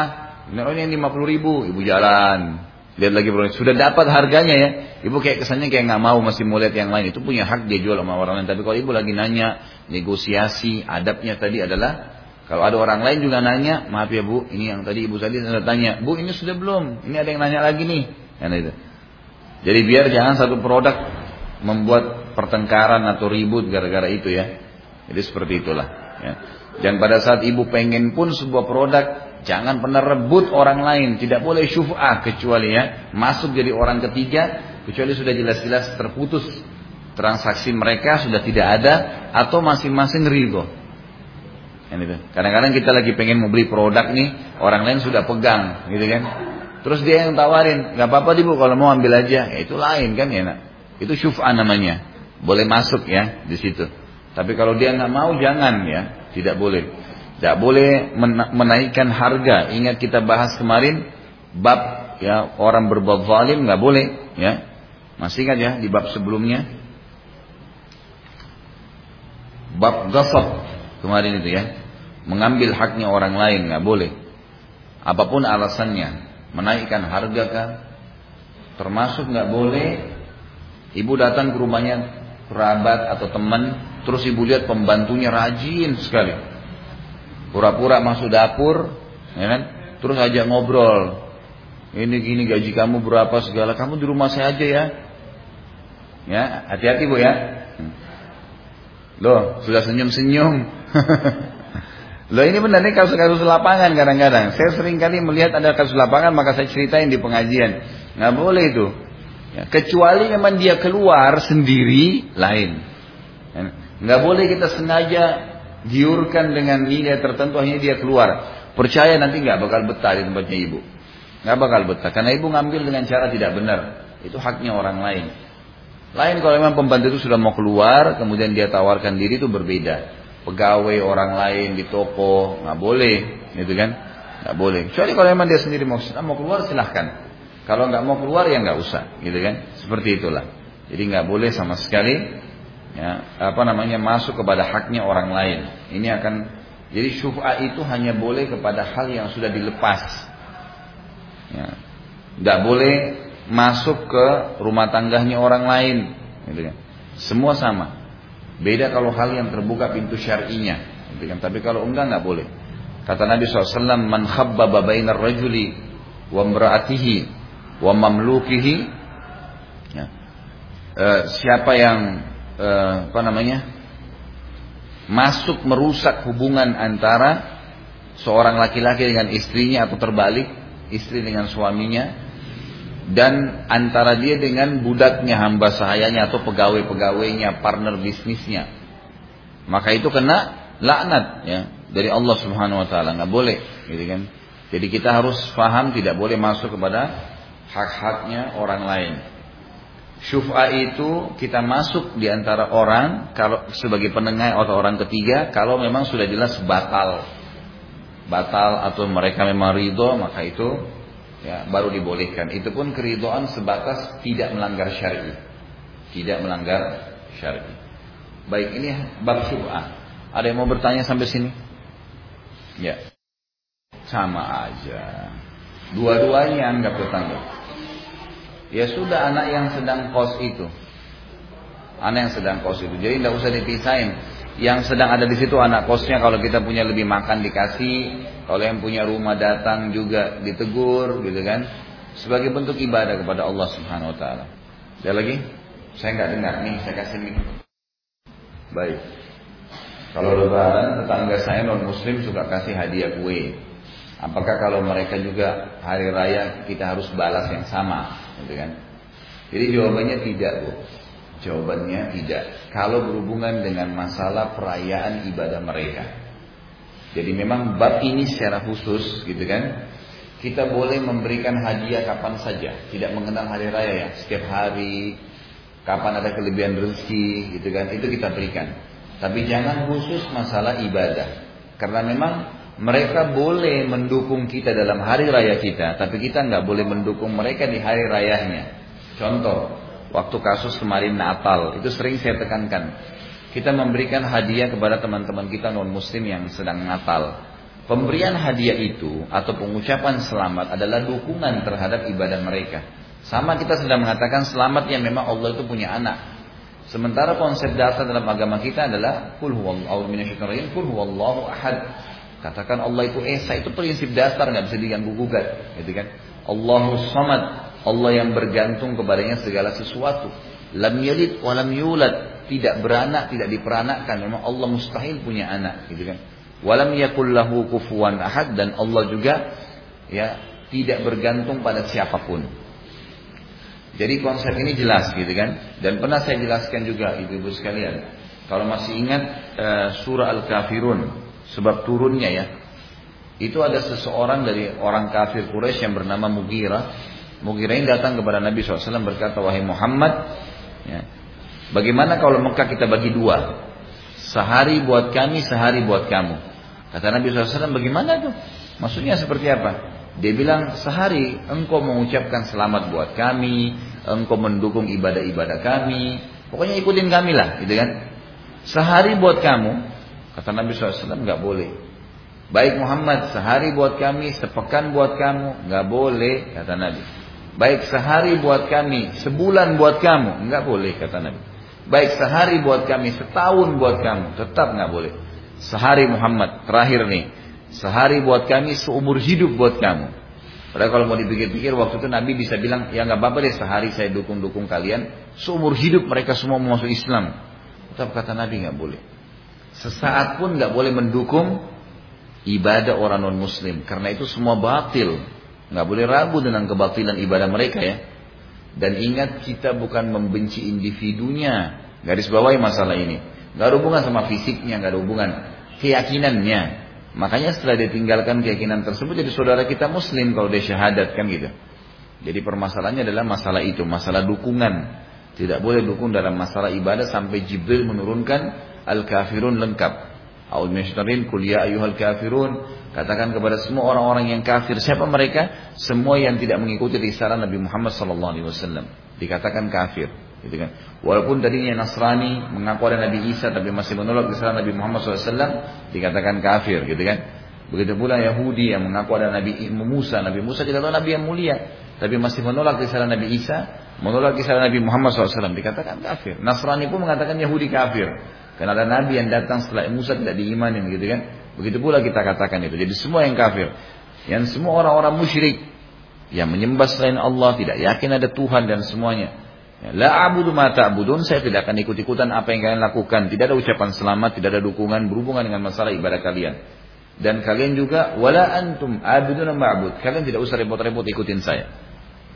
oh ini 50 ribu, ibu jalan, lihat lagi produk sudah dapat harganya ya ibu kayak kesannya kayak nggak mau masih mau lihat yang lain itu punya hak dia jual sama orang lain tapi kalau ibu lagi nanya negosiasi adabnya tadi adalah kalau ada orang lain juga nanya maaf ya bu ini yang tadi ibu tadi sudah tanya bu ini sudah belum ini ada yang nanya lagi nih kan itu jadi biar jangan satu produk membuat pertengkaran atau ribut gara-gara itu ya jadi seperti itulah ya. dan pada saat ibu pengen pun sebuah produk Jangan pernah rebut orang lain. Tidak boleh syuf'ah kecuali ya. Masuk jadi orang ketiga. Kecuali sudah jelas-jelas terputus. Transaksi mereka sudah tidak ada. Atau masing-masing ridho. Kadang-kadang kita lagi pengen mau beli produk nih. Orang lain sudah pegang. Gitu kan. Terus dia yang tawarin. Gak apa-apa ibu kalau mau ambil aja. Ya, itu lain kan ya. Itu syuf'ah namanya. Boleh masuk ya di situ. Tapi kalau dia nggak mau jangan ya. Tidak boleh. Tidak boleh menaikkan harga. Ingat kita bahas kemarin bab ya orang berbuat zalim nggak boleh ya. Masih ingat ya di bab sebelumnya? Bab gasab kemarin itu ya. Mengambil haknya orang lain nggak boleh. Apa pun alasannya, menaikkan harga kan termasuk nggak boleh ibu datang ke rumahnya kerabat atau teman terus ibu lihat pembantunya rajin sekali Pura-pura masuk dapur, ya kan? Terus ajak ngobrol. Ini gini gaji kamu berapa segala. Kamu di rumah saya aja ya. Ya, hati-hati Bu ya. Loh, sudah senyum-senyum. Loh ini benar nih kasus-kasus lapangan kadang-kadang. Saya sering kali melihat ada kasus lapangan maka saya ceritain di pengajian. Nggak boleh itu. Ya, kecuali memang dia keluar sendiri lain. Ya, nggak boleh kita sengaja giurkan dengan nilai tertentu akhirnya dia keluar. Percaya nanti nggak bakal betah di tempatnya ibu. Nggak bakal betah karena ibu ngambil dengan cara tidak benar. Itu haknya orang lain. Lain kalau memang pembantu itu sudah mau keluar, kemudian dia tawarkan diri itu berbeda. Pegawai orang lain di toko nggak boleh, gitu kan? Nggak boleh. Kecuali kalau memang dia sendiri mau mau keluar silahkan. Kalau nggak mau keluar ya nggak usah, gitu kan? Seperti itulah. Jadi nggak boleh sama sekali ya, apa namanya masuk kepada haknya orang lain. Ini akan jadi syuf'a itu hanya boleh kepada hal yang sudah dilepas. Ya. Tidak boleh masuk ke rumah tangganya orang lain. Gitu kan. Semua sama. Beda kalau hal yang terbuka pintu syar'inya. Tapi kalau enggak nggak boleh. Kata Nabi SAW, Man khabbaba bainar rajuli wa mra'atihi wa mamlukihi. Ya. E, siapa yang eh, apa namanya masuk merusak hubungan antara seorang laki-laki dengan istrinya atau terbalik istri dengan suaminya dan antara dia dengan budaknya hamba sahayanya atau pegawai-pegawainya partner bisnisnya. Maka itu kena laknat ya dari Allah Subhanahu wa taala. Nggak boleh gitu kan? Jadi kita harus paham tidak boleh masuk kepada hak-haknya orang lain. Syuf'a itu kita masuk di antara orang kalau sebagai penengah atau orang ketiga kalau memang sudah jelas batal. Batal atau mereka memang ridho maka itu ya baru dibolehkan. Itu pun keridoan sebatas tidak melanggar syar'i. Tidak melanggar syar'i. Baik, ini bab syuf'a. Ada yang mau bertanya sampai sini? Ya. Sama aja. Dua-duanya anggap tetangga. Ya sudah anak yang sedang kos itu. Anak yang sedang kos itu. Jadi tidak usah dipisahin. Yang sedang ada di situ anak kosnya kalau kita punya lebih makan dikasih. Kalau yang punya rumah datang juga ditegur gitu kan. Sebagai bentuk ibadah kepada Allah Subhanahu wa taala. Ada lagi? Saya nggak dengar nih, saya kasih nih. Baik. Kalau lebaran tetangga saya non muslim suka kasih hadiah kue. Apakah kalau mereka juga hari raya kita harus balas yang sama, gitu kan? Jadi jawabannya tidak, Bu. Jawabannya tidak. Kalau berhubungan dengan masalah perayaan ibadah mereka. Jadi memang bab ini secara khusus, gitu kan? Kita boleh memberikan hadiah kapan saja, tidak mengenal hari raya ya. Setiap hari, kapan ada kelebihan rezeki, gitu kan? Itu kita berikan. Tapi jangan khusus masalah ibadah. Karena memang mereka boleh mendukung kita dalam hari raya kita, tapi kita nggak boleh mendukung mereka di hari rayanya. Contoh, waktu kasus kemarin Natal, itu sering saya tekankan. Kita memberikan hadiah kepada teman-teman kita non-muslim yang sedang Natal. Pemberian hadiah itu atau pengucapan selamat adalah dukungan terhadap ibadah mereka. Sama kita sedang mengatakan selamat yang memang Allah itu punya anak. Sementara konsep dasar dalam agama kita adalah kul huwallahu ahad. Katakan Allah itu esa itu prinsip dasar nggak bisa diganggu gugat, gitu kan? Allahu samad, Allah yang bergantung kepadanya segala sesuatu. Lam yalid wa lam yulad, tidak beranak, tidak diperanakkan. Memang Allah mustahil punya anak, gitu kan? Walam yakul lahu kufuwan ahad dan Allah juga ya tidak bergantung pada siapa pun. Jadi konsep ini jelas gitu kan. Dan pernah saya jelaskan juga ibu-ibu sekalian. Kalau masih ingat uh, surah Al-Kafirun. Sebab turunnya ya. Itu ada seseorang dari orang kafir Quraisy yang bernama Mugira. Mugira ini datang kepada Nabi SAW berkata, Wahai Muhammad. Ya, Bagaimana kalau Mekah kita bagi dua? Sehari buat kami, sehari buat kamu. Kata Nabi SAW, bagaimana tuh? Maksudnya seperti apa? Dia bilang sehari engkau mengucapkan selamat buat kami, engkau mendukung ibadah-ibadah kami, pokoknya ikutin kami lah, gitu kan? Sehari buat kamu, kata Nabi SAW nggak boleh. Baik Muhammad sehari buat kami, sepekan buat kamu, nggak boleh, kata Nabi. Baik sehari buat kami, sebulan buat kamu, nggak boleh, kata Nabi. Baik sehari buat kami, setahun buat kamu, tetap nggak boleh. Sehari Muhammad, terakhir nih, Sehari buat kami, seumur hidup buat kamu. Padahal kalau mau dipikir-pikir waktu itu Nabi bisa bilang, ya nggak apa-apa deh sehari saya dukung-dukung kalian. Seumur hidup mereka semua mau masuk Islam. Tetap kata Nabi nggak boleh. Sesaat pun nggak boleh mendukung ibadah orang non Muslim, karena itu semua batil. Nggak boleh ragu dengan kebatilan ibadah mereka ya. Dan ingat kita bukan membenci individunya. Garis bawahi masalah ini. Gak ada hubungan sama fisiknya, gak ada hubungan keyakinannya. Makanya setelah dia tinggalkan keyakinan tersebut jadi saudara kita muslim kalau dia syahadat kan gitu. Jadi permasalahannya adalah masalah itu, masalah dukungan. Tidak boleh dukung dalam masalah ibadah sampai Jibril menurunkan al-kafirun lengkap. A'udzu kuliah ayuhal kafirun. Katakan kepada semua orang-orang yang kafir. Siapa mereka? Semua yang tidak mengikuti risalah Nabi Muhammad SAW. Dikatakan kafir. Gitu kan. Walaupun tadinya Nasrani mengaku ada Nabi Isa tapi masih menolak Islam Nabi Muhammad SAW dikatakan kafir, gitu kan? Begitu pula Yahudi yang mengaku ada Nabi Musa, Nabi Musa kita tahu Nabi yang mulia, tapi masih menolak Islam Nabi Isa, menolak Islam Nabi Muhammad SAW dikatakan kafir. Nasrani pun mengatakan Yahudi kafir, karena ada Nabi yang datang setelah Musa tidak diimanin, gitu kan? Begitu pula kita katakan itu. Jadi semua yang kafir, yang semua orang-orang musyrik yang menyembah selain Allah, tidak yakin ada Tuhan dan semuanya. Ya, la abudu ma ta'budun, saya tidak akan ikut-ikutan apa yang kalian lakukan. Tidak ada ucapan selamat, tidak ada dukungan berhubungan dengan masalah ibadah kalian. Dan kalian juga wala antum abidun ma'bud. Kalian tidak usah repot-repot ikutin saya.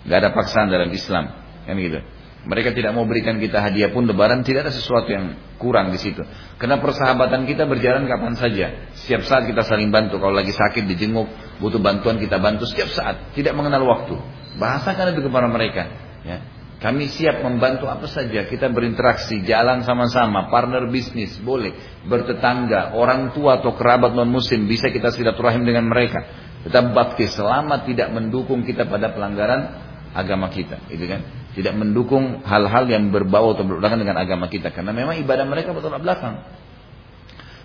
Gak ada paksaan dalam Islam. Kan gitu. Mereka tidak mau berikan kita hadiah pun lebaran tidak ada sesuatu yang kurang di situ. Karena persahabatan kita berjalan kapan saja. Setiap saat kita saling bantu. Kalau lagi sakit dijenguk, butuh bantuan kita bantu setiap saat. Tidak mengenal waktu. Bahasakan itu kepada mereka. Ya. Kami siap membantu apa saja. Kita berinteraksi, jalan sama-sama, partner bisnis, boleh. Bertetangga, orang tua atau kerabat non-muslim, bisa kita silaturahim dengan mereka. Tetap bakti selama tidak mendukung kita pada pelanggaran agama kita. Gitu kan? Tidak mendukung hal-hal yang berbau atau berbelakang dengan agama kita. Karena memang ibadah mereka bertolak belakang.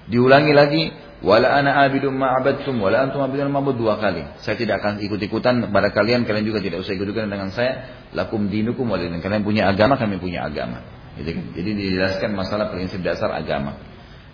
Diulangi lagi, Wala ana abidum ma'abadtum wala antum abidun ma'bud dua kali. Saya tidak akan ikut-ikutan kepada kalian, kalian juga tidak usah ikut-ikutan dengan saya. Lakum dinukum walidin. Kalian punya agama, kami punya agama. Jadi, kan? jadi dijelaskan masalah prinsip dasar agama.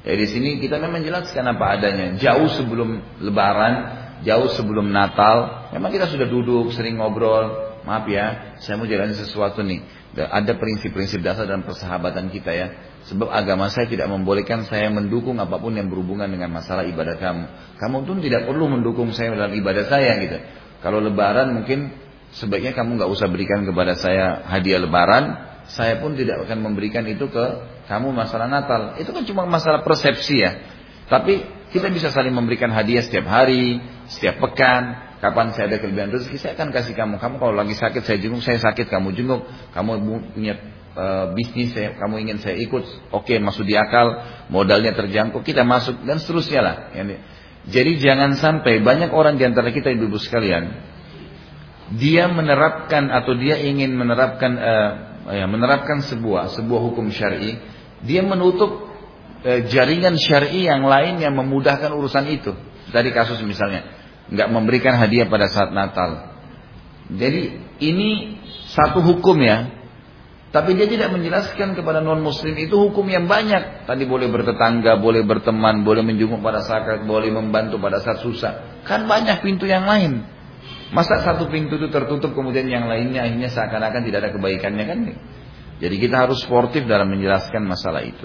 Di sini kita memang jelaskan apa adanya. Jauh sebelum Lebaran, jauh sebelum Natal, memang kita sudah duduk, sering ngobrol. Maaf ya, saya mau jelasin sesuatu nih. Ada prinsip-prinsip dasar dalam persahabatan kita ya. Sebab agama saya tidak membolehkan saya mendukung apa pun yang berhubungan dengan masalah ibadah kamu. Kamu pun tidak perlu mendukung saya dalam ibadah saya gitu. Kalau lebaran mungkin sebaiknya kamu nggak usah berikan kepada saya hadiah lebaran. Saya pun tidak akan memberikan itu ke kamu masalah Natal. Itu kan cuma masalah persepsi ya. Tapi kita bisa saling memberikan hadiah setiap hari, setiap pekan. Kapan saya ada kelebihan rezeki, saya akan kasih kamu. Kamu kalau lagi sakit, saya jenguk, saya sakit, kamu jenguk. Kamu punya uh, bisnis saya, kamu ingin saya ikut, oke okay, masuk di akal, modalnya terjangkau, kita masuk dan seterusnya lah. Jadi jangan sampai banyak orang di antara kita ibu-ibu sekalian, dia menerapkan atau dia ingin menerapkan uh, ya, menerapkan sebuah sebuah hukum syar'i, dia menutup uh, jaringan syar'i yang lain yang memudahkan urusan itu. Dari kasus misalnya, nggak memberikan hadiah pada saat Natal. Jadi ini satu hukum ya, tapi dia tidak menjelaskan kepada non muslim itu hukum yang banyak. Tadi boleh bertetangga, boleh berteman, boleh menjenguk pada saat, boleh membantu pada saat susah. Kan banyak pintu yang lain. Masa satu pintu itu tertutup kemudian yang lainnya akhirnya seakan-akan tidak ada kebaikannya kan? Jadi kita harus sportif dalam menjelaskan masalah itu.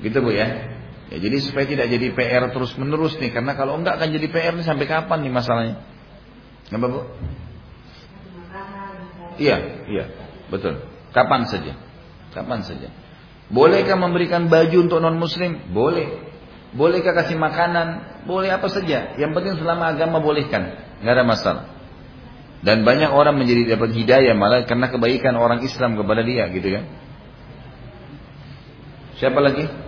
Gitu Bu ya. Ya jadi supaya tidak jadi PR terus menerus nih karena kalau enggak akan jadi PR nih sampai kapan nih masalahnya? Apa Bu? Iya, iya. Betul. Kapan saja. Kapan saja. Bolehkah memberikan baju untuk non muslim? Boleh. Bolehkah kasih makanan? Boleh apa saja. Yang penting selama agama bolehkan. Nggak ada masalah. Dan banyak orang menjadi dapat hidayah malah karena kebaikan orang Islam kepada dia gitu kan. Siapa lagi?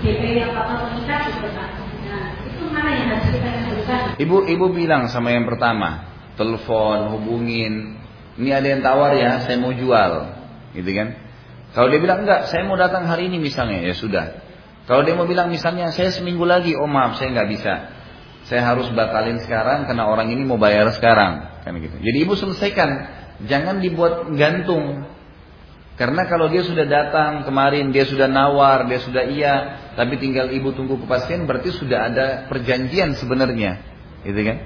DP yang. Nah itu mana yang harus kita lakukan? Ibu ibu bilang sama yang pertama, telepon, hubungin, ini ada yang tawar ya, saya mau jual. Gitu kan. Kalau dia bilang enggak, saya mau datang hari ini misalnya, ya sudah. Kalau dia mau bilang misalnya, saya seminggu lagi, oh maaf saya nggak bisa. Saya harus batalin sekarang karena orang ini mau bayar sekarang. Kan gitu. Jadi ibu selesaikan. Jangan dibuat gantung. Karena kalau dia sudah datang kemarin, dia sudah nawar, dia sudah iya, tapi tinggal ibu tunggu kepastian, berarti sudah ada perjanjian sebenarnya, gitu kan?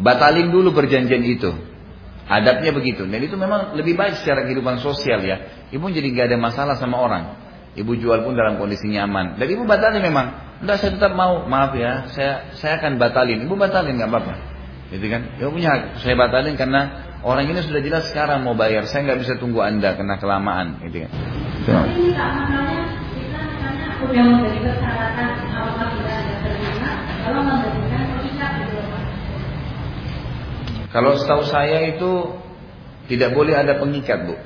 Batalin dulu perjanjian itu. Adabnya begitu. Dan itu memang lebih baik secara kehidupan sosial ya. Ibu jadi nggak ada masalah sama orang. Ibu jual pun dalam kondisi nyaman. Dan ibu batalin memang. Enggak saya tetap mau. Maaf ya. Saya saya akan batalin. Ibu batalin nggak apa-apa. Gitu kan. Ibu punya hak. Saya batalin karena orang ini sudah jelas sekarang mau bayar. Saya nggak bisa tunggu anda kena kelamaan. Gitu kan. So. Udah memberi persyaratan terima. Kalau memberikan kalau setahu saya itu tidak boleh ada pengikat bu.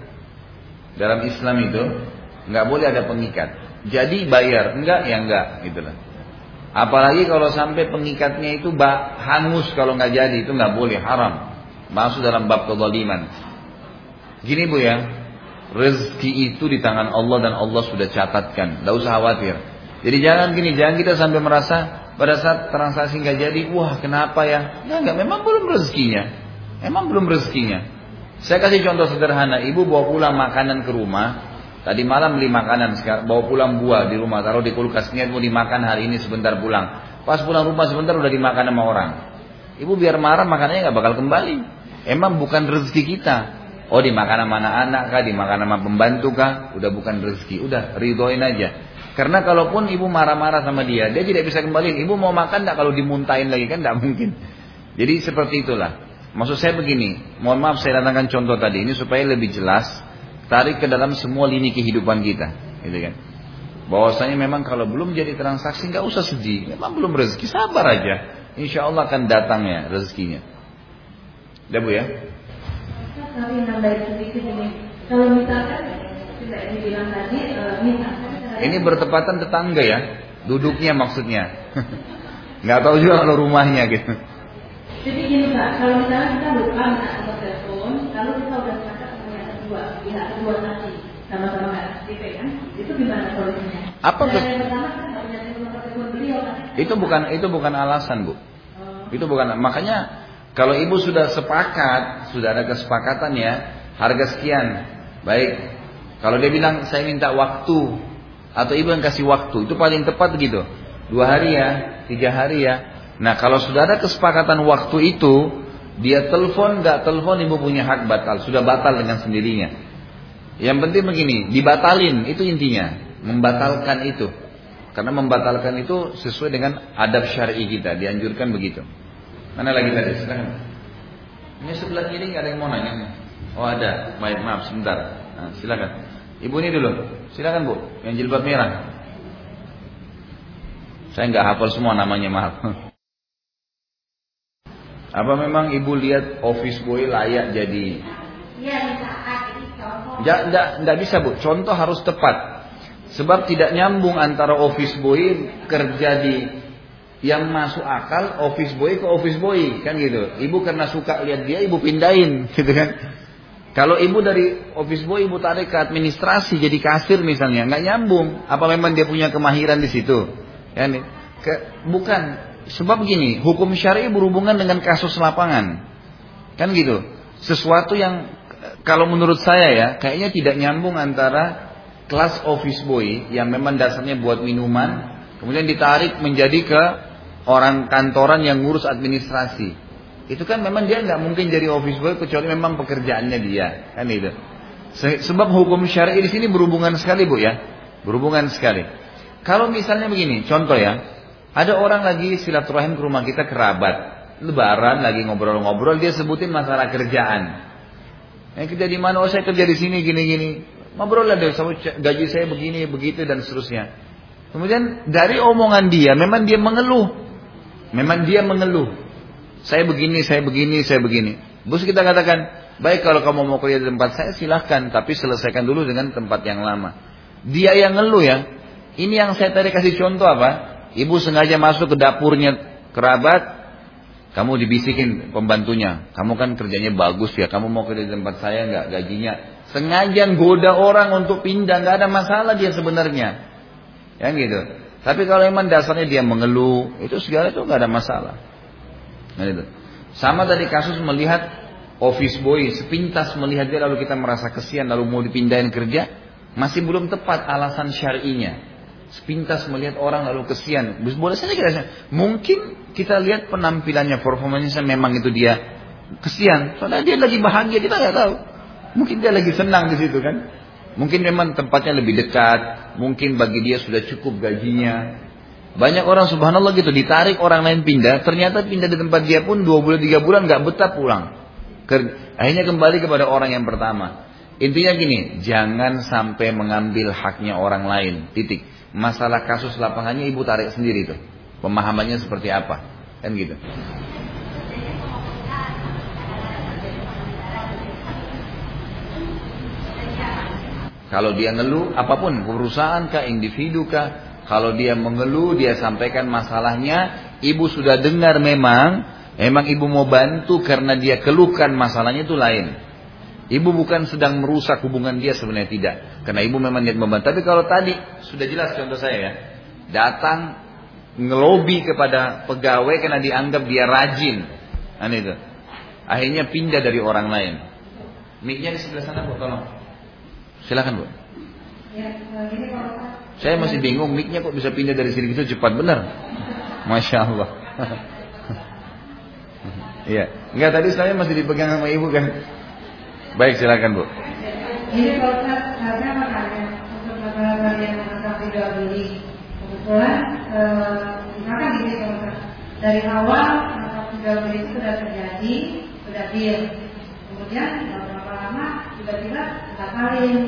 Dalam Islam itu nggak boleh ada pengikat. Jadi bayar, enggak ya enggak gitu lah. Apalagi kalau sampai pengikatnya itu hangus kalau nggak jadi itu nggak boleh haram. Masuk dalam bab kezaliman. Gini bu ya, rezeki itu di tangan Allah dan Allah sudah catatkan. Tidak usah khawatir. Jadi jangan gini, jangan kita sampai merasa pada saat transaksi nggak jadi, wah kenapa ya? Ya nggak, memang belum rezekinya. Memang belum rezekinya. Saya kasih contoh sederhana, ibu bawa pulang makanan ke rumah, Tadi malam beli makanan, bawa pulang buah di rumah, taruh di kulkas, niat mau dimakan hari ini sebentar pulang. Pas pulang rumah sebentar udah dimakan sama orang. Ibu biar marah makanannya nggak bakal kembali. Emang bukan rezeki kita. Oh dimakan sama anak-anak kah, dimakan sama pembantu kah, udah bukan rezeki, udah ridoin aja. Karena kalaupun ibu marah-marah sama dia, dia tidak bisa kembali. Ibu mau makan tidak kalau dimuntahin lagi kan tidak mungkin. Jadi seperti itulah. Maksud saya begini, mohon maaf saya datangkan contoh tadi ini supaya lebih jelas. Tarik ke dalam semua lini kehidupan kita, gitu kan? Bahwasanya memang kalau belum jadi transaksi nggak usah sedih, memang belum rezeki, sabar aja. insya Allah akan datangnya rezekinya. Udah bu ya? Kalau misalkan tidak dibilang tadi, uh, misalkan ini bertepatan tetangga ya, duduknya maksudnya. Nggak tahu juga kalau rumahnya gitu. Jadi gini Pak, kalau misalnya kita lupa atau telepon, lalu kita udah sepakat sama yang kedua, pihak kedua tadi sama-sama nggak aktif kan, itu gimana solusinya? Apa nah, yang pertama kan nggak punya telepon beliau kan? Itu bukan itu bukan alasan bu. Oh. Itu bukan makanya kalau ibu sudah sepakat, sudah ada kesepakatan ya, harga sekian, baik. Kalau dia bilang saya minta waktu atau ibu yang kasih waktu, itu paling tepat gitu. Dua hari ya, tiga hari ya, Nah kalau sudah ada kesepakatan waktu itu, dia telepon nggak telepon ibu punya hak batal, sudah batal dengan sendirinya. Yang penting begini, dibatalin itu intinya, membatalkan itu. Karena membatalkan itu sesuai dengan adab syar'i kita, dianjurkan begitu. Mana lagi tadi? Silakan. Ini sebelah kiri nggak ada yang mau nanya. Oh ada, baik maaf sebentar. Nah, silakan. Ibu ini dulu, silakan bu, yang jilbab merah. Saya nggak hafal semua namanya maaf. Apa memang ibu lihat office boy layak jadi? Iya Tidak, bisa bu. Contoh harus tepat. Sebab tidak nyambung antara office boy kerja di yang masuk akal office boy ke office boy kan gitu. Ibu karena suka lihat dia, ibu pindahin gitu kan. Kalau ibu dari office boy ibu tarik ke administrasi jadi kasir misalnya, nggak nyambung. Apa memang dia punya kemahiran di situ? Nih. Ke, bukan Sebab begini, hukum syari berhubungan dengan kasus lapangan. Kan gitu. Sesuatu yang kalau menurut saya ya, kayaknya tidak nyambung antara kelas office boy yang memang dasarnya buat minuman, kemudian ditarik menjadi ke orang kantoran yang ngurus administrasi. Itu kan memang dia nggak mungkin jadi office boy kecuali memang pekerjaannya dia, kan itu. Sebab hukum syari di sini berhubungan sekali bu ya, berhubungan sekali. Kalau misalnya begini, contoh ya, ada orang lagi silaturahim ke rumah kita kerabat. Lebaran lagi ngobrol-ngobrol dia sebutin masalah kerjaan. Yang kerja di mana? Oh saya kerja di sini gini-gini. Ngobrol lah deh, gaji saya begini, begitu dan seterusnya. Kemudian dari omongan dia, memang dia mengeluh. Memang dia mengeluh. Saya begini, saya begini, saya begini. Bos kita katakan, baik kalau kamu mau kerja di tempat saya silahkan, tapi selesaikan dulu dengan tempat yang lama. Dia yang ngeluh ya. Ini yang saya tadi kasih contoh apa? Ibu sengaja masuk ke dapurnya kerabat, kamu dibisikin pembantunya, kamu kan kerjanya bagus ya, kamu mau kerja di tempat saya nggak gajinya. Sengaja goda orang untuk pindah, nggak ada masalah dia sebenarnya, ya gitu. Tapi kalau memang dasarnya dia mengeluh, itu segala itu nggak ada masalah. Nah, itu. Sama tadi kasus melihat office boy sepintas melihat dia lalu kita merasa kesian lalu mau dipindahin kerja, masih belum tepat alasan syar'inya. Sepintas melihat orang lalu kesian. Boleh saja kita Mungkin kita lihat penampilannya, performanya memang itu dia kesian. Soalnya dia lagi bahagia, kita nggak tahu. Mungkin dia lagi senang di situ kan. Mungkin memang tempatnya lebih dekat. Mungkin bagi dia sudah cukup gajinya. Banyak orang subhanallah gitu ditarik orang lain pindah. Ternyata pindah di tempat dia pun dua bulan tiga bulan nggak betah pulang. Akhirnya kembali kepada orang yang pertama. Intinya gini, jangan sampai mengambil haknya orang lain. Titik masalah kasus lapangannya ibu tarik sendiri tuh. Pemahamannya seperti apa? Kan gitu. Kalau dia ngeluh, apa pun, perusahaan kah, individu kah, kalau dia mengeluh, dia sampaikan masalahnya, ibu sudah dengar memang, memang ibu mau bantu karena dia keluhkan masalahnya itu lain. Ibu bukan sedang merusak hubungan dia sebenarnya tidak. Karena ibu memang niat membantu. Tapi kalau tadi sudah jelas contoh saya ya. Datang ngelobi kepada pegawai karena dianggap dia rajin. Nah itu. Akhirnya pindah dari orang lain. Miknya di sebelah sana bu, tolong. Silakan bu. Ya, saya masih bingung miknya kok bisa pindah dari sini itu cepat benar. Masya Allah. Iya, enggak tadi saya masih dipegang sama ibu kan. Baik silakan Bu. Ini kalau saya bertanya untuk masalah yang tentang jual beli. Kebetulan eh, misalkan gini kalau dari awal masalah jual beli itu sudah terjadi, sudah deal. Kemudian tiba-tiba batalin.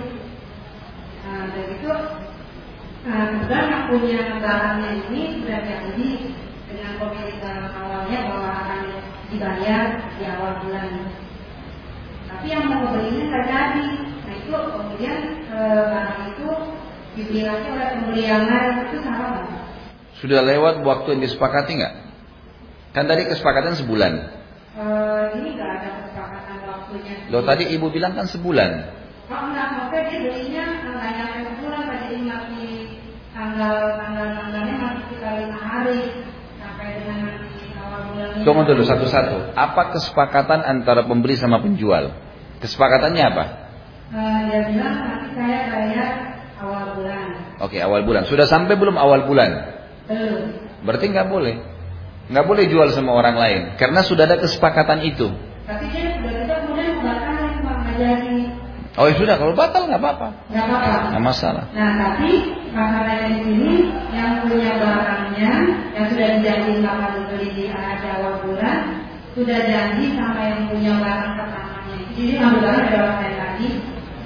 Nah, dari itu nah, kemudian yang punya barangnya ini sudah janji dengan dengan pemilikan awalnya bahwa akan dibayar di awal bulan. Tapi yang mau belinya nggak jadi. Nah itu kemudian e, barang itu lagi oleh pembeli yang lain itu salah nggak? Sudah lewat waktu yang disepakati nggak? Kan tadi kesepakatan sebulan. E, ini nggak ada kesepakatan waktunya. Loh tadi ibu bilang kan sebulan. Oh enggak, maksudnya dia belinya nggak nyampe sebulan, tadi masih tanggal tanggal tanggalnya masih sekitar lima hari sampai dengan nanti awal bulan. Tunggu dulu satu-satu. Apa kesepakatan antara pembeli sama penjual? Kesepakatannya apa? Uh, dia bilang nanti saya bayar awal bulan. Oke, awal bulan. Sudah sampai belum awal bulan? Belum. Berarti nggak boleh. Nggak boleh jual sama orang lain. Karena sudah ada kesepakatan itu. Tapi dia membatalkan Pak nggak jadi. Oh ya sudah, kalau batal nggak apa-apa. Nggak apa-apa. Nggak masalah. Nah tapi masalahnya di sini yang punya barangnya yang sudah dijanjikan bakal dibeli di awal bulan sudah janji sama yang punya barang pertamanya. Jadi ambil barang dari orang lain tadi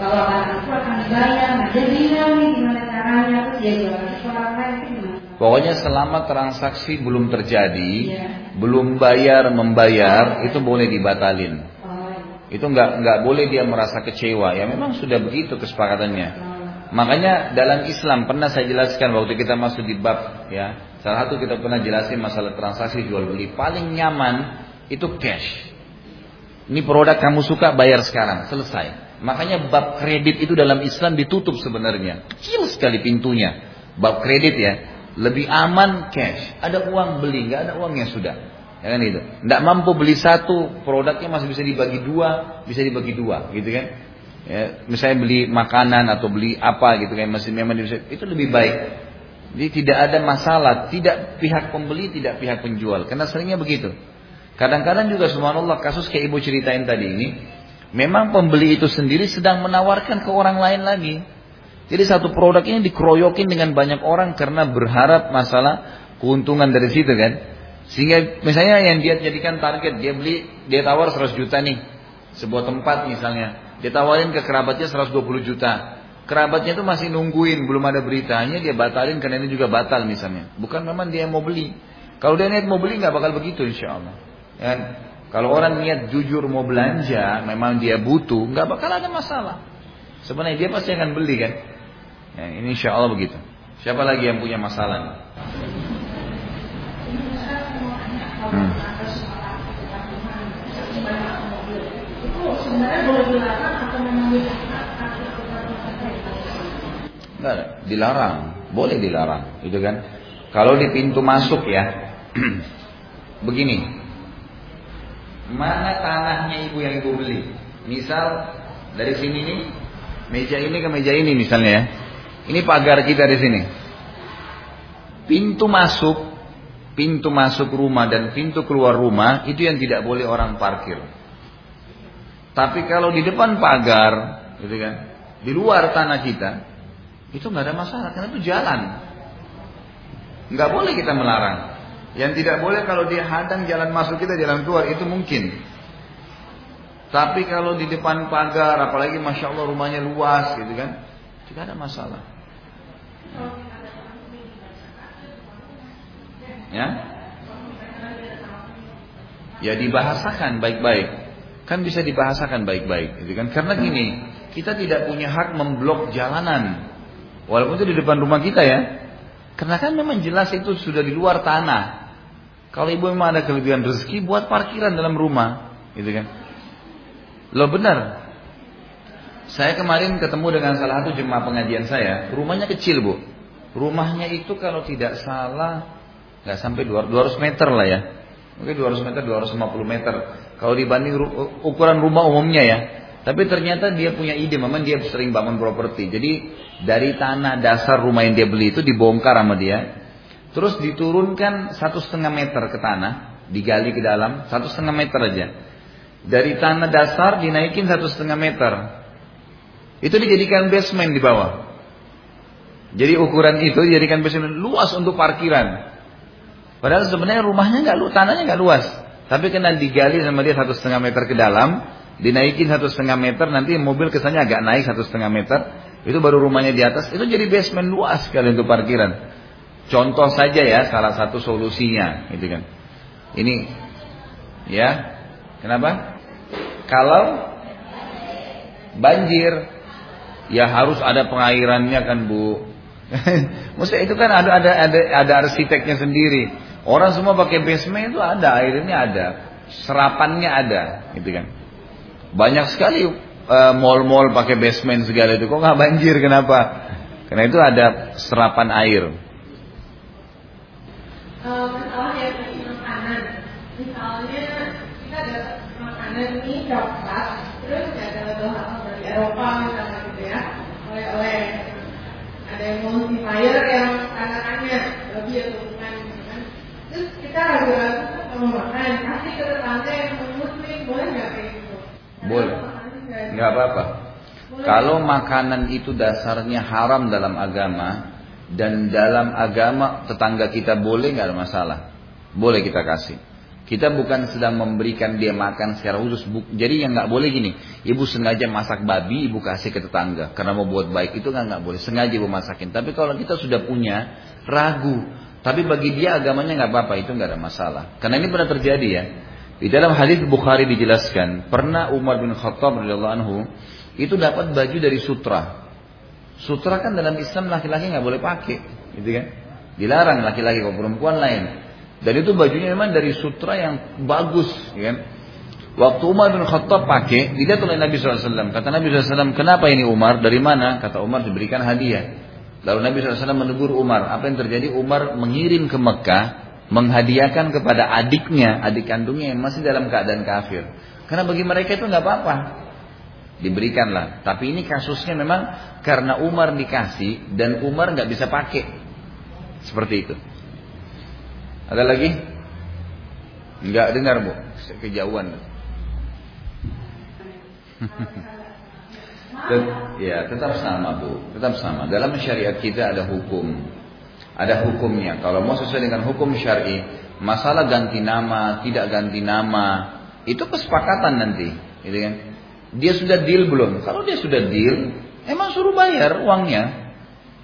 bahwa barang itu akan dibayar. Nah dia bilang nih gimana caranya terus dia jual lagi ke orang lain itu gimana? Pokoknya selama transaksi belum terjadi, Iya. belum bayar membayar, itu boleh dibatalin. Itu nggak nggak boleh dia merasa kecewa. Ya memang sudah begitu kesepakatannya. Makanya dalam Islam pernah saya jelaskan waktu kita masuk di bab ya. Salah satu kita pernah jelasin masalah transaksi jual beli. Paling nyaman itu cash. Ini produk kamu suka bayar sekarang, selesai. Makanya bab kredit itu dalam Islam ditutup sebenarnya. Kecil sekali pintunya. Bab kredit ya, lebih aman cash. Ada uang beli, nggak ada uangnya sudah. Ya kan itu. Nggak mampu beli satu, produknya masih bisa dibagi dua, bisa dibagi dua, gitu kan? Ya, misalnya beli makanan atau beli apa gitu kan masih memang bisa, itu lebih baik. Jadi tidak ada masalah, tidak pihak pembeli, tidak pihak penjual. Karena seringnya begitu. Kadang-kadang juga subhanallah kasus kayak ibu ceritain tadi ini, memang pembeli itu sendiri sedang menawarkan ke orang lain lagi. Jadi satu produk ini dikeroyokin dengan banyak orang karena berharap masalah keuntungan dari situ kan. Sehingga misalnya yang dia jadikan target, dia beli, dia tawar 100 juta nih. Sebuah tempat misalnya. Dia tawarin ke kerabatnya 120 juta. Kerabatnya itu masih nungguin, belum ada beritanya, dia batalin karena ini juga batal misalnya. Bukan memang dia mau beli. Kalau dia niat mau beli nggak bakal begitu insya Allah. Kan? Kalau orang niat jujur mau belanja, memang dia butuh, nggak bakal ada masalah. Sebenarnya dia pasti akan beli kan. Ya, ini insya Allah begitu. Siapa lagi yang punya masalah? Hmm. Enggak, dilarang, boleh dilarang, gitu kan? Kalau di pintu masuk ya, begini, mana tanahnya ibu yang ibu beli? Misal dari sini nih, meja ini ke meja ini misalnya ya, ini pagar kita di sini. Pintu masuk, pintu masuk rumah dan pintu keluar rumah itu yang tidak boleh orang parkir. Tapi kalau di depan pagar, gitu kan, di luar tanah kita, itu nggak ada masalah karena itu jalan. Nggak boleh kita melarang. Yang tidak boleh kalau dia hadang jalan masuk kita, jalan keluar itu mungkin. Tapi kalau di depan pagar, apalagi masya Allah rumahnya luas, gitu kan, tidak ada masalah. Ya, ya dibahasakan baik-baik. Kan bisa dibahasakan baik-baik, gitu kan? Karena gini, kita tidak punya hak memblok jalanan, walaupun itu di depan rumah kita ya. Karena kan memang jelas itu sudah di luar tanah. Kalau ibu memang ada kelebihan rezeki, buat parkiran dalam rumah, gitu kan? Lo benar. Saya kemarin ketemu dengan salah satu jemaah pengajian saya, rumahnya kecil bu. Rumahnya itu kalau tidak salah nggak sampai 200 meter lah ya. Mungkin 200 meter, 250 meter. Kalau dibanding ukuran rumah umumnya ya. Tapi ternyata dia punya ide, memang dia sering bangun properti. Jadi dari tanah dasar rumah yang dia beli itu dibongkar sama dia. Terus diturunkan satu setengah meter ke tanah, digali ke dalam satu setengah meter aja. Dari tanah dasar dinaikin satu setengah meter. Itu dijadikan basement di bawah. Jadi ukuran itu dijadikan basement luas untuk parkiran. Padahal sebenarnya rumahnya nggak luas, tanahnya nggak luas. Tapi kena digali sama dia satu setengah meter ke dalam, dinaikin satu setengah meter, nanti mobil kesannya agak naik satu setengah meter, itu baru rumahnya di atas, itu jadi basement luas sekali untuk parkiran. Contoh saja ya salah satu solusinya, gitu kan. Ini ya. Kenapa? Kalau banjir ya harus ada pengairannya kan, Bu. Maksudnya itu kan ada ada ada ada arsiteknya sendiri. Orang semua pakai basement itu ada, airnya ada, serapannya ada, gitu kan. Banyak sekali uh, mall-mall pakai basement segala itu. Kok nggak banjir? Kenapa? Karena itu ada serapan air. Uh, masalah yang makanan, misalnya kita ada makanan ini coklat, terus ada hal dari Eropa misalnya gitu ya, oleh-oleh ada yang multiplier yang katakannya lebih atau. Terus kita ragu-ragu kalau makan, kasih ke tetangga yang muslim boleh nggak kayak gitu? Boleh. Nggak apa-apa. Kalau makanan itu dasarnya haram dalam agama dan dalam agama tetangga kita boleh nggak ada masalah. Boleh kita kasih. Kita bukan sedang memberikan dia makan secara khusus. Jadi yang nggak boleh gini, ibu sengaja masak babi, ibu kasih ke tetangga karena mau buat baik itu nggak nggak boleh. Sengaja ibu masakin. Tapi kalau kita sudah punya ragu, tapi bagi dia agamanya nggak apa-apa itu nggak ada masalah. Karena ini pernah terjadi ya. Di dalam hadis Bukhari dijelaskan, pernah Umar bin Khattab radhiyallahu anhu itu dapat baju dari sutra. Sutra kan dalam Islam laki-laki nggak boleh pakai, gitu kan? Dilarang laki-laki kalau perempuan lain. Dan itu bajunya memang dari sutra yang bagus, ya kan? Waktu Umar bin Khattab pakai, dilihat oleh Nabi SAW. Kata Nabi SAW, kenapa ini Umar? Dari mana? Kata Umar diberikan hadiah. Lalu Nabi SAW menegur Umar. Apa yang terjadi? Umar mengirim ke Mekah menghadiahkan kepada adiknya, adik kandungnya yang masih dalam keadaan kafir. Karena bagi mereka itu nggak apa-apa. Diberikanlah. Tapi ini kasusnya memang karena Umar dikasih dan Umar nggak bisa pakai. Seperti itu. Ada lagi? Nggak dengar bu, kejauhan. ya tetap sama bu, tetap sama. Dalam syariat kita ada hukum ada hukumnya. Kalau mau sesuai dengan hukum syar'i, masalah ganti nama, tidak ganti nama, itu kesepakatan nanti, gitu kan? Dia sudah deal belum? Kalau dia sudah deal, emang suruh bayar uangnya.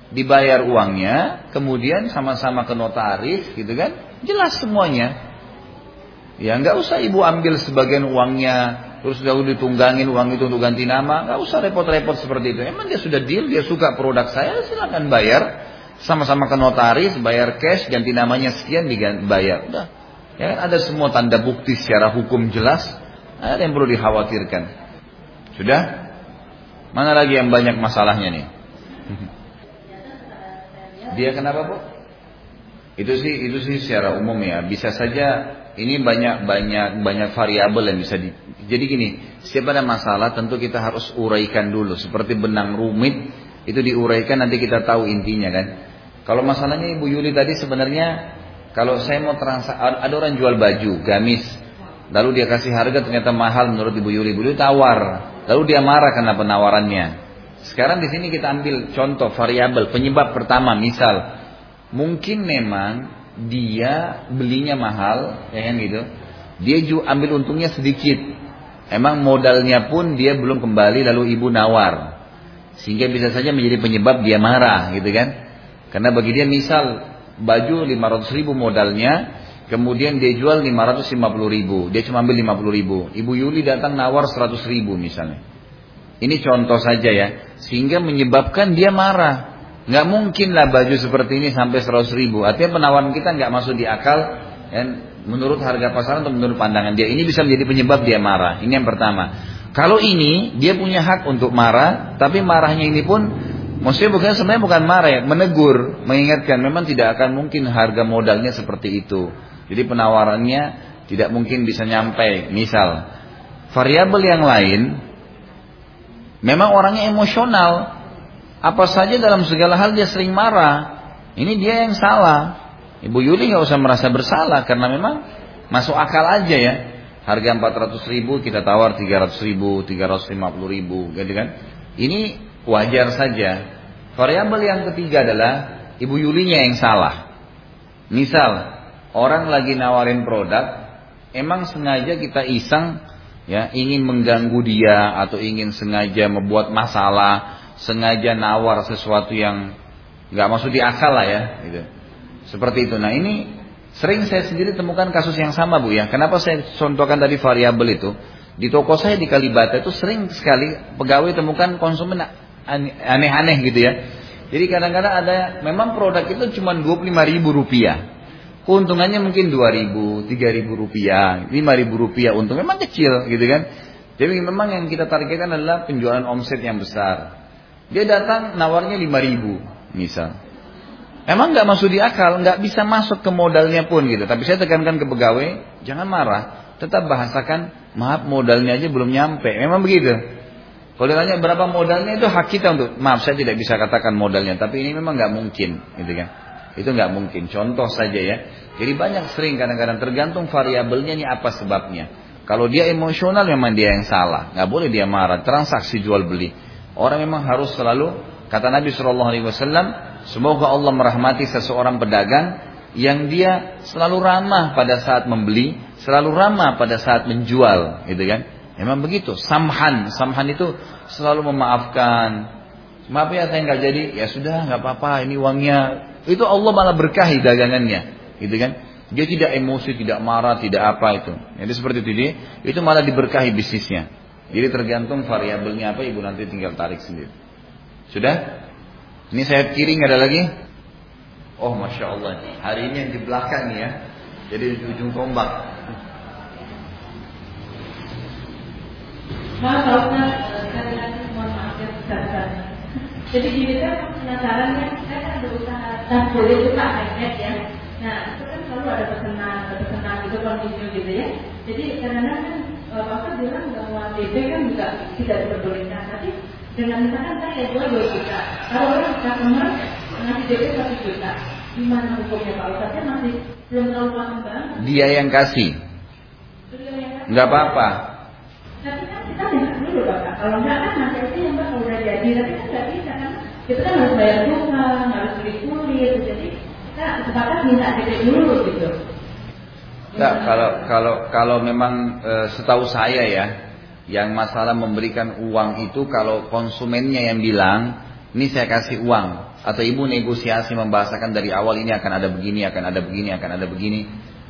Dibayar uangnya, kemudian sama-sama ke notaris, gitu kan? Jelas semuanya. Ya nggak usah ibu ambil sebagian uangnya, terus dahulu ditunggangin uang itu untuk ganti nama, nggak usah repot-repot seperti itu. Emang dia sudah deal, dia suka produk saya, silakan bayar sama-sama ke notaris, bayar cash, ganti namanya sekian, dibayar. Udah. Ya kan ada semua tanda bukti secara hukum jelas. Ada yang perlu dikhawatirkan. Sudah? Mana lagi yang banyak masalahnya nih? Dia kenapa bu? Itu sih itu sih secara umum ya. Bisa saja ini banyak banyak banyak variabel yang bisa di. Jadi gini, setiap ada masalah tentu kita harus uraikan dulu. Seperti benang rumit itu diuraikan nanti kita tahu intinya kan. Kalau masalahnya Ibu Yuli tadi sebenarnya kalau saya mau transaksi ada orang jual baju gamis lalu dia kasih harga ternyata mahal menurut Ibu Yuli. Ibu Yuli tawar lalu dia marah karena penawarannya. Sekarang di sini kita ambil contoh variabel penyebab pertama misal mungkin memang dia belinya mahal ya kan gitu. Dia juga ambil untungnya sedikit. Emang modalnya pun dia belum kembali lalu ibu nawar. Sehingga bisa saja menjadi penyebab dia marah gitu kan. Karena bagi dia misal baju 500 ribu modalnya, kemudian dia jual 550 ribu, dia cuma ambil 50 ribu. Ibu Yuli datang nawar 100 ribu misalnya. Ini contoh saja ya, sehingga menyebabkan dia marah. Nggak mungkin lah baju seperti ini sampai 100 ribu. Artinya penawaran kita nggak masuk di akal, dan menurut harga pasaran atau menurut pandangan dia. Ini bisa menjadi penyebab dia marah. Ini yang pertama. Kalau ini dia punya hak untuk marah, tapi marahnya ini pun Maksudnya bukan sebenarnya bukan marah ya, menegur, mengingatkan memang tidak akan mungkin harga modalnya seperti itu. Jadi penawarannya tidak mungkin bisa nyampe. Misal, variabel yang lain memang orangnya emosional. Apa saja dalam segala hal dia sering marah. Ini dia yang salah. Ibu Yuli nggak usah merasa bersalah karena memang masuk akal aja ya. Harga 400 ribu kita tawar 300 ribu, 350 ribu, gitu kan? Ini wajar saja. Variabel yang ketiga adalah ibu Yulinya yang salah. Misal orang lagi nawarin produk, emang sengaja kita iseng ya ingin mengganggu dia atau ingin sengaja membuat masalah, sengaja nawar sesuatu yang nggak masuk di akal lah ya. Gitu. Seperti itu. Nah ini sering saya sendiri temukan kasus yang sama Bu ya. Kenapa saya contohkan tadi variabel itu? Di toko saya di Kalibata itu sering sekali pegawai temukan konsumen aneh-aneh gitu ya. Jadi kadang-kadang ada memang produk itu cuma 25 ribu rupiah. Keuntungannya mungkin 2 ribu, 3 ribu rupiah, 5 ribu rupiah untung. Memang kecil gitu kan. Jadi memang yang kita targetkan adalah penjualan omset yang besar. Dia datang nawarnya 5 ribu misal. Emang nggak masuk di akal, nggak bisa masuk ke modalnya pun gitu. Tapi saya tekankan ke pegawai, jangan marah, tetap bahasakan, maaf modalnya aja belum nyampe. Memang begitu. Kalau ditanya berapa modalnya itu hak kita untuk, maaf saya tidak bisa katakan modalnya, tapi ini memang nggak mungkin, gitu kan? Itu nggak mungkin. Contoh saja ya. Jadi banyak sering kadang-kadang tergantung variabelnya ini apa sebabnya. Kalau dia emosional memang dia yang salah, nggak boleh dia marah. Transaksi jual beli. Orang memang harus selalu kata Nabi Shallallahu Alaihi Wasallam Semoga Allah merahmati seseorang pedagang yang dia selalu ramah pada saat membeli, selalu ramah pada saat menjual, gitu kan? Memang begitu. Samhan, samhan itu selalu memaafkan. Maaf ya saya nggak jadi, ya sudah nggak apa-apa, ini uangnya. Itu Allah malah berkahi dagangannya, gitu kan? Dia tidak emosi, tidak marah, tidak apa itu. Jadi seperti itu dia, itu malah diberkahi bisnisnya. Jadi tergantung variabelnya apa, ibu nanti tinggal tarik sendiri. Sudah? Ini saya kiri nggak ada lagi? Oh masya Allah, hari ini yang di belakang nih ya, jadi di ujung tombak. Maaf kalau sekali lagi mohon maaf ya besar Jadi gini kan penasaran ya, saya kan ada usaha boleh juga magnet ya. Nah itu kan selalu ada pesanan, ada pesanan itu kondisi gitu ya. Jadi kadang-kadang kan bapak bilang bahwa DP kan juga tidak diperbolehkan, tapi dengan misalkan saya jual 2 juta, kalau orang customer ngasih DP 1 juta, gimana hukumnya Pak Ustaz? Saya masih belum terlalu paham banget. Dia yang kasih. Enggak apa-apa. Tapi kan kita minta dulu Bapak. Kalau enggak kan nanti itu yang bakal udah jadi. Tapi kan nggak bisa kan. Kita kan harus bayar tukang, harus beli kulit. Jadi kita sepakat minta DP dulu gitu. Enggak, kalau kalau kalau memang e, setahu saya ya, yang masalah memberikan uang itu kalau konsumennya yang bilang, ini saya kasih uang. Atau ibu negosiasi membahasakan dari awal ini akan ada begini, akan ada begini, akan ada begini.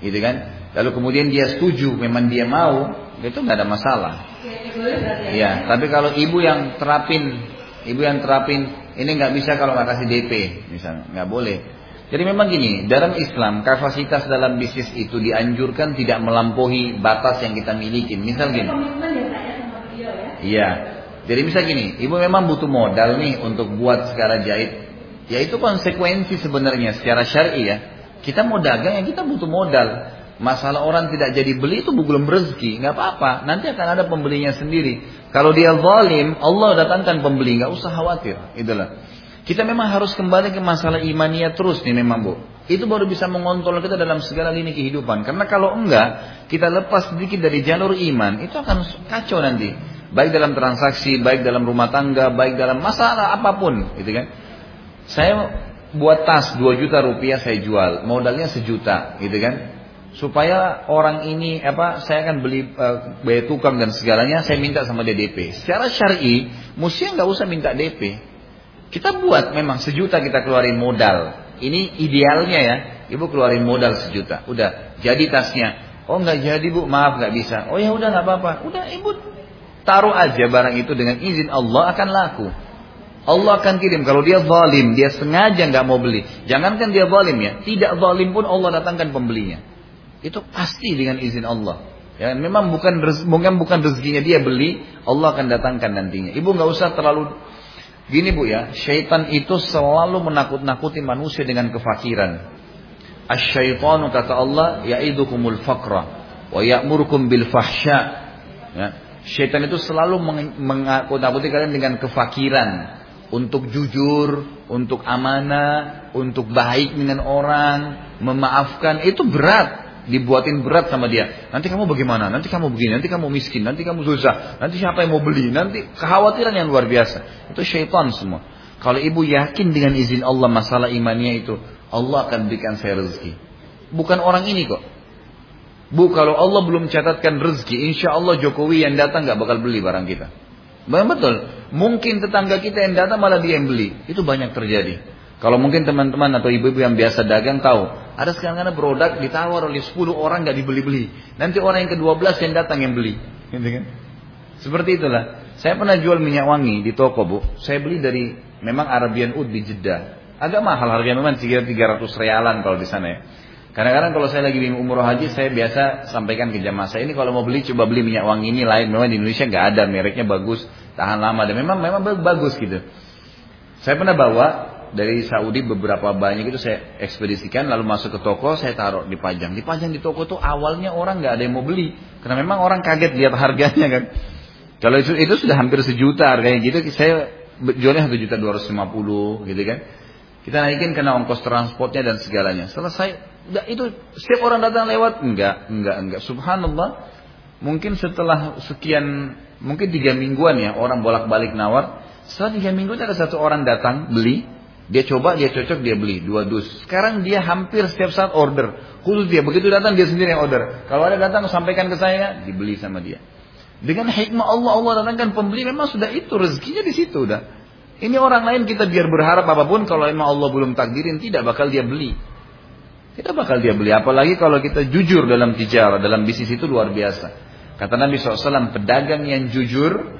Gitu kan. Lalu kemudian dia setuju, memang dia mau, itu nggak ada masalah. Iya, tapi kalau ibu yang terapin, ibu yang terapin, ini nggak bisa kalau nggak kasih DP, misalnya, nggak boleh. Jadi memang gini, dalam Islam kapasitas dalam bisnis itu dianjurkan tidak melampaui batas yang kita miliki. Misal gini. Iya. Jadi bisa gini, ibu memang butuh modal nih untuk buat segala jahit. Ya itu konsekuensi sebenarnya secara syar'i ya. Kita mau dagang ya kita butuh modal. Masalah orang tidak jadi beli itu belum rezeki, nggak apa-apa. Nanti akan ada pembelinya sendiri. Kalau dia zalim, Allah datangkan pembeli, nggak usah khawatir. Itulah. Kita memang harus kembali ke masalah imaniah terus nih memang bu. Itu baru bisa mengontrol kita dalam segala lini kehidupan. Karena kalau enggak, kita lepas sedikit dari jalur iman, itu akan kacau nanti. Baik dalam transaksi, baik dalam rumah tangga, baik dalam masalah apa pun, gitu kan. Saya buat tas 2 juta rupiah saya jual, modalnya sejuta, gitu kan. Supaya orang ini apa saya akan beli uh, bayar tukang dan segalanya saya minta sama dia. Secara syar'i mesti nggak usah minta DP. Kita buat memang sejuta kita keluarin modal. Ini idealnya ya. Ibu keluarin modal sejuta. Udah jadi tasnya. Oh nggak jadi bu, maaf nggak bisa. Oh ya udah nggak apa-apa. Udah ibu Taruh aja barang itu dengan izin Allah akan laku. Allah akan kirim. Kalau dia zalim, dia sengaja nggak mau beli. Jangankan dia zalim ya, tidak zalim pun Allah datangkan pembelinya. Itu pasti dengan izin Allah. Ya, memang bukan bukan bukan rezekinya dia beli, Allah akan datangkan nantinya. Ibu nggak usah terlalu gini bu ya. Syaitan itu selalu menakut-nakuti manusia dengan kefakiran. Asyaitanu kata Allah, ya'idukumul faqra wa ya'murukum bil fahsya. Ya. Syaitan itu selalu mengakuti kalian dengan kefakiran. Untuk jujur, untuk amanah, untuk baik dengan orang, memaafkan. Itu berat. Dibuatin berat sama dia. Nanti kamu bagaimana? Nanti kamu begini, nanti kamu miskin, nanti kamu susah. Nanti siapa yang mau beli? Nanti kekhawatiran yang luar biasa. Itu syaitan semua. Kalau ibu yakin dengan izin Allah masalah imannya itu, Allah akan berikan saya rezeki. Bukan orang ini kok. Bu kalau Allah belum catatkan rezeki, insya Allah Jokowi yang datang nggak bakal beli barang kita. Betul. Mungkin tetangga kita yang datang malah dia yang beli. Itu banyak terjadi. Kalau mungkin teman-teman atau ibu-ibu yang biasa dagang tahu, ada sekarang produk ditawar oleh 10 orang nggak dibeli-beli. Nanti orang yang ke-12 yang datang yang beli. Gitu kan? Seperti itulah. Saya pernah jual minyak wangi di toko bu. Saya beli dari memang Arabian Ud di Jeddah. Agak mahal harganya memang sekitar 300 realan kalau di sana ya. Kadang-kadang kalau saya lagi bingung umroh haji, saya biasa sampaikan ke jamaah saya ini kalau mau beli coba beli minyak wangi ini lain. Memang di Indonesia nggak ada, mereknya bagus, tahan lama dan memang memang bagus gitu. Saya pernah bawa dari Saudi beberapa banyak itu saya ekspedisikan lalu masuk ke toko saya taruh dipajang dipajang di toko tuh awalnya orang nggak ada yang mau beli karena memang orang kaget lihat harganya kan kalau itu itu sudah hampir sejuta harganya gitu saya jualnya satu juta dua ratus lima puluh gitu kan kita naikin karena ongkos transportnya dan segalanya selesai Enggak, itu setiap orang datang lewat enggak, enggak, enggak. Subhanallah. Mungkin setelah sekian, mungkin tiga mingguan ya orang bolak-balik nawar. Setelah tiga minggu ada satu orang datang beli, dia coba, dia cocok, dia beli dua dus. Sekarang dia hampir setiap saat order. Khusus dia begitu datang dia sendiri yang order. Kalau ada datang sampaikan ke saya, dibeli sama dia. Dengan hikmah Allah Allah datangkan pembeli memang sudah itu rezekinya di situ udah. Ini orang lain kita biar berharap apa pun kalau memang Allah belum takdirin tidak bakal dia beli. Kita bakal dia beli. Apalagi kalau kita jujur dalam tijarah, dalam bisnis itu luar biasa. Kata Nabi SAW, pedagang yang jujur,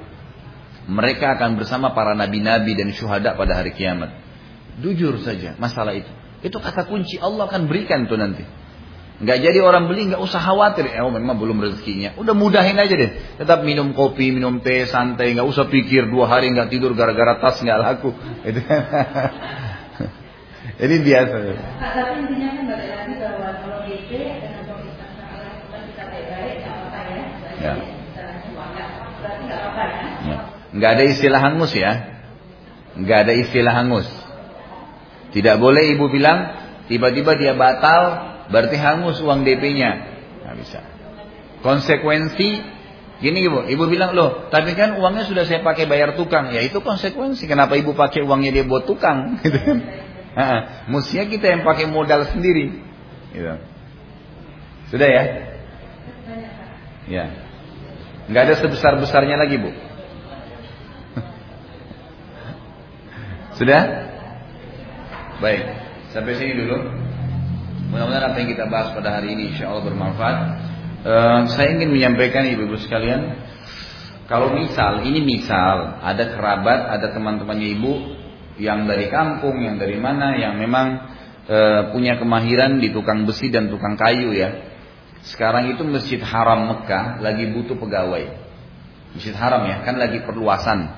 mereka akan bersama para nabi-nabi dan syuhada pada hari kiamat. Jujur saja masalah itu. Itu kata kunci Allah akan berikan tuh nanti. Nggak jadi orang beli nggak usah khawatir. Eh, oh memang belum rezekinya. Udah mudahin aja deh. Tetap minum kopi, minum teh, santai. Nggak usah pikir dua hari nggak tidur gara-gara tas nggak laku. Itu Jadi biasa. Ya. Tapi intinya kan balik lagi bahwa kalau komitmen sama orang kita baik-baik, apa-apa ya. Ya. Berarti nggak apa-apa ya. ya. Nggak ada istilah hangus ya. Nggak ada istilah hangus. Tidak boleh ibu bilang tiba-tiba dia batal berarti hangus uang DP-nya. Nggak bisa. Konsekuensi Gini ibu, ibu bilang loh, tapi kan uangnya sudah saya pakai bayar tukang, ya itu konsekuensi. Kenapa ibu pakai uangnya dia buat tukang? Gitu kan? Mestinya kita yang pakai modal sendiri. Gitu. Sudah ya? Ya. Nggak ada sebesar-besarnya lagi, Bu. Sudah? Baik. Sampai sini dulu. Mudah-mudahan apa yang kita bahas pada hari ini insya Allah bermanfaat. Uh, saya ingin menyampaikan ibu-ibu sekalian, kalau misal, ini misal, ada kerabat, ada teman-temannya ibu yang dari kampung, yang dari mana, yang memang e, punya kemahiran di tukang besi dan tukang kayu ya. Sekarang itu Masjid Haram Mekah lagi butuh pegawai. Masjid Haram ya, kan lagi perluasan.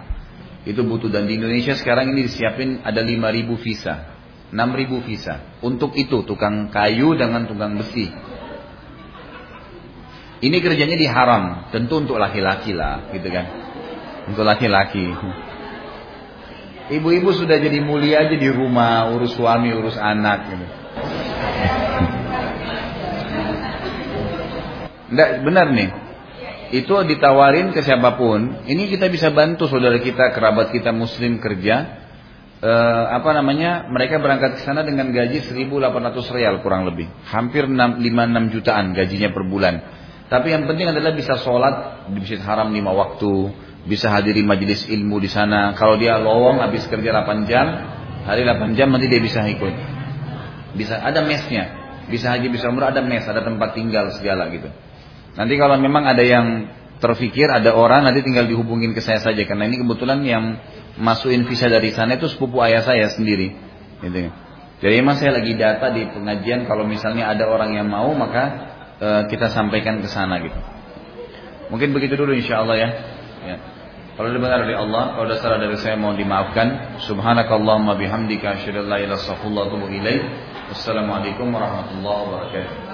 Itu butuh dan di Indonesia sekarang ini disiapin ada 5000 visa. 6000 visa. Untuk itu tukang kayu dengan tukang besi. Ini kerjanya di haram, tentu untuk laki-laki lah, gitu kan. Untuk laki-laki. Ibu-ibu sudah jadi mulia aja di rumah, urus suami, urus anak gitu. Enggak, benar nih. Itu ditawarin ke siapa pun. Ini kita bisa bantu saudara kita, kerabat kita muslim kerja. E, apa namanya? Mereka berangkat ke sana dengan gaji 1.800 real kurang lebih. Hampir 5-6 jutaan gajinya per bulan. Tapi yang penting adalah bisa sholat di masjid haram lima waktu bisa hadiri majelis ilmu di sana. Kalau dia lowong habis kerja 8 jam, hari 8 jam nanti dia bisa ikut. Bisa ada mesnya. Bisa haji bisa umrah ada mes, ada tempat tinggal segala gitu. Nanti kalau memang ada yang terfikir ada orang nanti tinggal dihubungin ke saya saja karena ini kebetulan yang masukin visa dari sana itu sepupu ayah saya sendiri. Gitu. Jadi memang saya lagi data di pengajian kalau misalnya ada orang yang mau maka e, kita sampaikan ke sana gitu. Mungkin begitu dulu insya Allah ya. ya. Kalau benar dari Allah, kalau ada salah dari saya mohon dimaafkan. Subhanakallahumma bihamdika asyhadu an la ilaha illa. Wassalamualaikum warahmatullahi wabarakatuh.